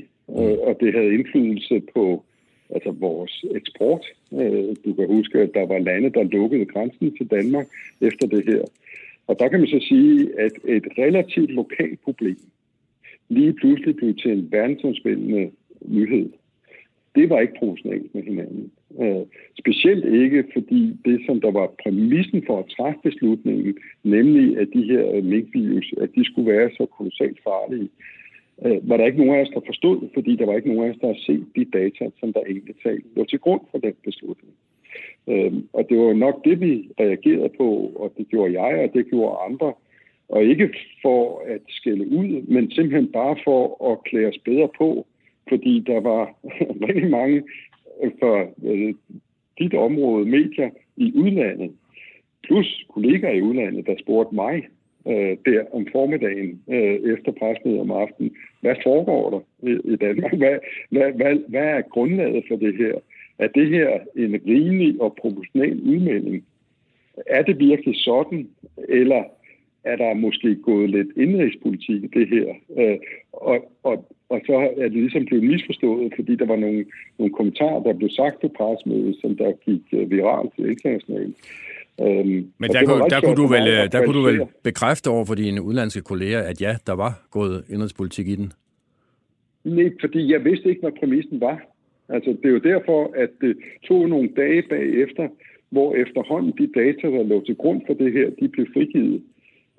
og det havde indflydelse på altså vores eksport. Du kan huske, at der var lande, der lukkede grænsen til Danmark efter det her. Og der kan man så sige, at et relativt lokalt problem lige pludselig blev til en verdensomspændende nyhed. Det var ikke proportionalt med hinanden. Øh, specielt ikke, fordi det, som der var præmissen for at træffe beslutningen, nemlig at de her minkvirus, at de skulle være så kolossalt farlige, øh, var der ikke nogen af os, der forstod, fordi der var ikke nogen af os, der har set de data, som der egentlig talt lå til grund for den beslutning. Øh, og det var nok det, vi reagerede på, og det gjorde jeg, og det gjorde andre. Og ikke for at skælde ud, men simpelthen bare for at klæde os bedre på, fordi der var rigtig mange øh, for øh, dit område, medier i udlandet, plus kollegaer i udlandet, der spurgte mig øh, der om formiddagen øh, efter presmødet om aftenen, hvad foregår der i, i Danmark? Hvad, hvad, hvad, hvad er grundlaget for det her? Er det her en rimelig og proportional udmelding? Er det virkelig sådan, eller er der måske gået lidt indrigspolitik i det her? Øh, og, og, og så er det ligesom blevet misforstået, fordi der var nogle, nogle kommentarer, der blev sagt på presmødet, som der gik uh, viralt internationalt. Øhm, Men der, kunne, der, kunne du vel, øh, der kunne du vel bekræfte over for dine udlandske kolleger, at ja, der var gået indrigspolitik i den? Nej, fordi jeg vidste ikke, hvad præmissen var. Altså, det er jo derfor, at det tog nogle dage bagefter, hvor efterhånden de data, der lå til grund for det her, de blev frigivet.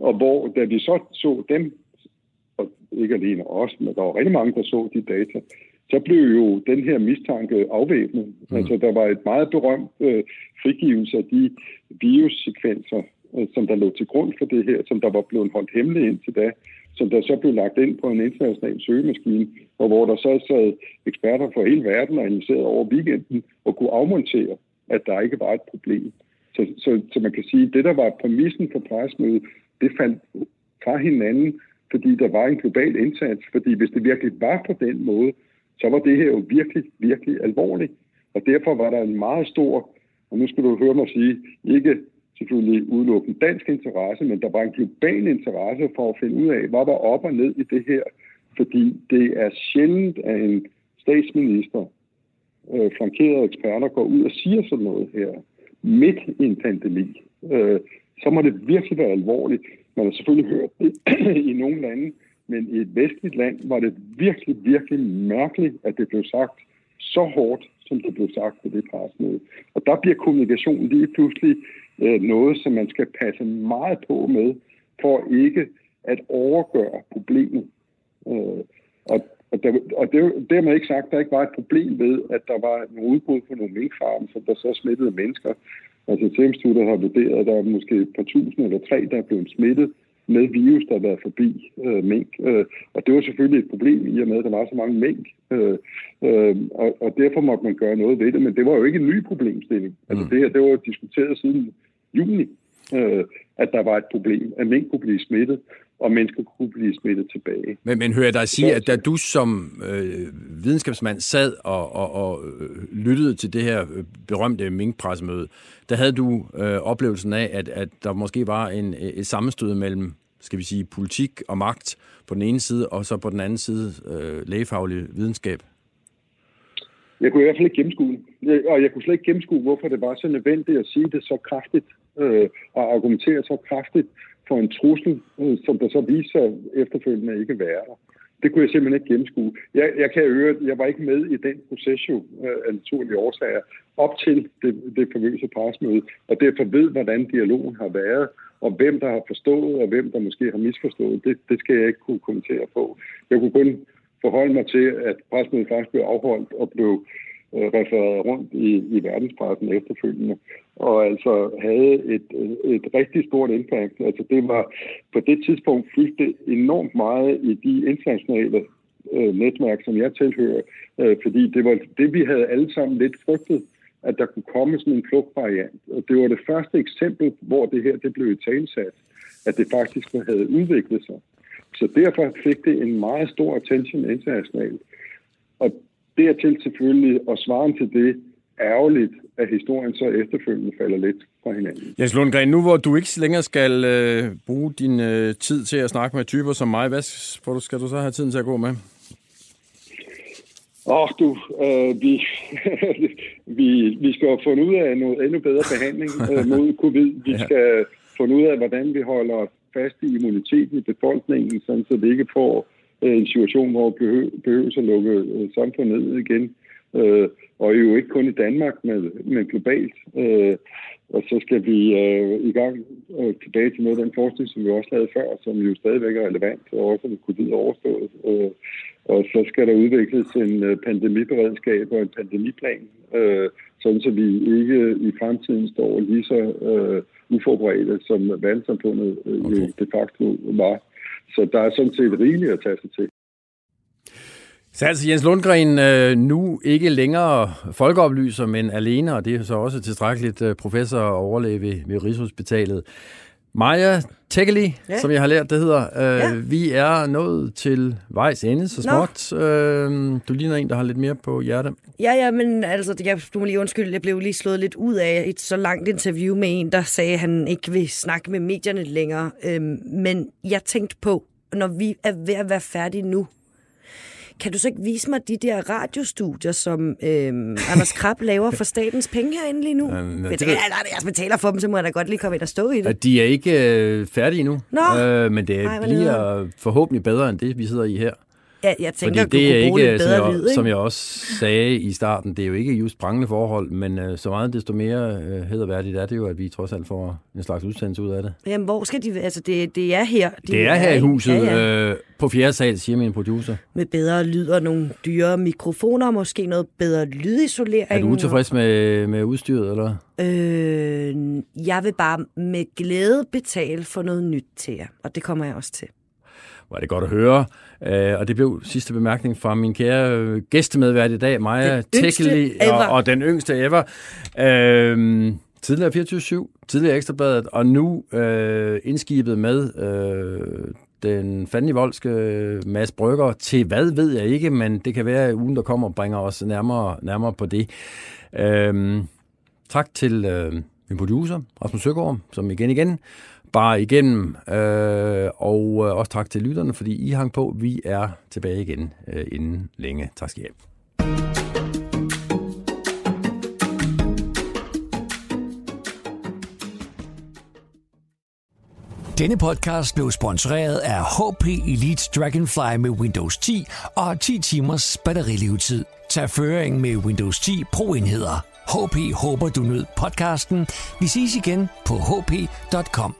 Og hvor, da vi så så dem, og ikke alene os, men der var rigtig mange, der så de data, så blev jo den her mistanke afvæbnet. Mm. Altså, der var et meget berømt øh, frigivelse af de virussekvenser, øh, som der lå til grund for det her, som der var blevet holdt hemmeligt indtil da, som der så blev lagt ind på en international søgemaskine, og hvor der så sad eksperter fra hele verden og analyserede over weekenden og kunne afmontere, at der ikke var et problem. Så, så, så man kan sige, at det, der var præmissen for presmødet, det faldt fra hinanden, fordi der var en global indsats. Fordi hvis det virkelig var på den måde, så var det her jo virkelig, virkelig alvorligt. Og derfor var der en meget stor, og nu skal du høre mig sige, ikke selvfølgelig udelukkende dansk interesse, men der var en global interesse for at finde ud af, hvad var op og ned i det her, Fordi det er sjældent, at en statsminister, øh, flankerede eksperter, går ud og siger sådan noget her, midt i en pandemi. Øh, så må det virkelig være alvorligt. Man har selvfølgelig hørt det i nogle lande, men i et vestligt land var det virkelig, virkelig mærkeligt, at det blev sagt så hårdt, som det blev sagt på det pressemøde. Og der bliver kommunikation lige pludselig øh, noget, som man skal passe meget på med, for ikke at overgøre problemet. Øh, og og, der, og det, dermed ikke sagt, der ikke var et problem ved, at der var nogle udbrud på nogle minkfarme, som der så smittede mennesker. Altså Serum har vurderet, at der er måske et par tusind eller tre, der er blevet smittet med virus, der har været forbi øh, mink. Øh, og det var selvfølgelig et problem i og med, at der var så mange mink. Øh, øh, og, og derfor måtte man gøre noget ved det, men det var jo ikke en ny problemstilling. Altså mm. det her, det var diskuteret siden juni, øh, at der var et problem, at mink kunne blive smittet, og mennesker kunne blive smittet tilbage. Men, men hører jeg dig sige, at da du som øh, videnskabsmand sad og, og, og øh, lyttede til det her øh, berømte minkpressemøde, der havde du øh, oplevelsen af, at, at der måske var en, et sammenstød mellem skal vi sige, politik og magt på den ene side, og så på den anden side øh, lægefaglig videnskab? Jeg kunne i hvert fald ikke gennemskue og jeg kunne slet ikke gennemskue, hvorfor det var så nødvendigt at sige det så kraftigt, øh, og argumentere så kraftigt for en trussel, øh, som der så viste sig efterfølgende ikke være der. Det kunne jeg simpelthen ikke gennemskue. Jeg, jeg kan høre, jeg var ikke med i den proces jo, øh, af naturlige årsager, op til det, det famøse presmøde, og derfor ved, hvordan dialogen har været, og hvem der har forstået, og hvem der måske har misforstået, det, det skal jeg ikke kunne kommentere på. Jeg kunne kun forholde mig til, at presmødet faktisk blev afholdt og blev øh, Øh, refereret rundt i, i verdenspressen efterfølgende, og altså havde et, øh, et rigtig stort impact. Altså det var på det tidspunkt fyldte enormt meget i de internationale øh, netværk, som jeg tilhører, øh, fordi det var det, vi havde alle sammen lidt frygtet, at der kunne komme sådan en flugtvariant. Og det var det første eksempel, hvor det her det blev talsat, at det faktisk havde udviklet sig. Så derfor fik det en meget stor attention internationalt. Og dertil selvfølgelig, og svaren til det, ærgerligt, at historien så efterfølgende falder lidt fra hinanden. Jens Lundgren, nu hvor du ikke længere skal øh, bruge din øh, tid til at snakke med typer som mig, hvad skal du så have tiden til at gå med? Åh, oh, du, øh, vi, vi, vi skal finde ud af noget endnu bedre behandling øh, mod covid. Vi ja. skal finde ud af, hvordan vi holder fast i immuniteten i befolkningen, sådan så det ikke får øh, en situation, hvor vi behøver at lukke øh, samfundet ned igen. Øh, og jo ikke kun i Danmark, men, men globalt. Øh, og så skal vi øh, i gang øh, tilbage til noget af den forskning, som vi også lavede før, som jo stadigvæk er relevant, og også med covid overstået. Øh, og så skal der udvikles en øh, pandemiberedskab og en pandemiplan, øh, sådan så vi ikke i fremtiden står lige så øh, uforberedte, som verdenssamfundet øh, okay. de facto var. Så der er sådan set rigeligt at tage sig til. Så altså Jens Lundgren øh, nu ikke længere folkeoplyser, men alene, og det er så også tilstrækkeligt øh, professor og overlæge ved, ved Rigshospitalet. Maja Tekeli, ja. som jeg har lært, det hedder. Øh, ja. Vi er nået til vejs ende så småt. Øh, du ligner en, der har lidt mere på hjerte. Ja, ja, men altså, jeg, du må lige undskylde, jeg blev lige slået lidt ud af et så langt interview med en, der sagde, at han ikke vil snakke med medierne længere. Øh, men jeg tænkte på, når vi er ved at være færdige nu, kan du så ikke vise mig de der radiostudier, som øhm, Anders Krab laver for statens penge herinde lige nu? Ja, det, det, jeg betaler for dem, så må jeg da godt lige komme ind og stå i det. De er ikke øh, færdige nu, Nå. Øh, men det Ej, bliver forhåbentlig bedre end det, vi sidder i her. Ja, jeg tænker, Fordi det er ikke, som jeg, lyd, ikke? som jeg også sagde i starten, det er jo ikke just prangende forhold, men uh, så meget desto mere uh, hederværdigt er det jo, at vi trods alt får en slags udsendelse ud af det. Jamen, hvor skal de... Altså, det, det er her. De det er her i huset, ja, ja. Uh, på fjerde sal, siger min producer. Med bedre lyd og nogle dyre mikrofoner, måske noget bedre lydisolering. Er du utilfreds med, med udstyret, eller? Øh, jeg vil bare med glæde betale for noget nyt til jer, og det kommer jeg også til var det godt at høre. Uh, og det blev sidste bemærkning fra min kære øh, gæstemedvært i dag, Maja Tekeli, og, og den yngste ever. Uh, tidligere 24-7, tidligere Ekstrabladet, og nu uh, indskibet med uh, den fandenivoldske Mads Brygger til hvad, ved jeg ikke, men det kan være, at ugen, der kommer, bringer os nærmere, nærmere på det. Uh, tak til uh, min producer, Rasmus Søgaard, som igen igen bare igennem. Øh, og øh, også tak til lytterne, fordi I hang på. Vi er tilbage igen øh, inden længe. Tak skal I have. Denne podcast blev sponsoreret af HP Elite Dragonfly med Windows 10 og 10 timers batterilevetid. Tag føring med Windows 10 Pro-enheder. HP håber, du nød podcasten. Vi ses igen på hp.com.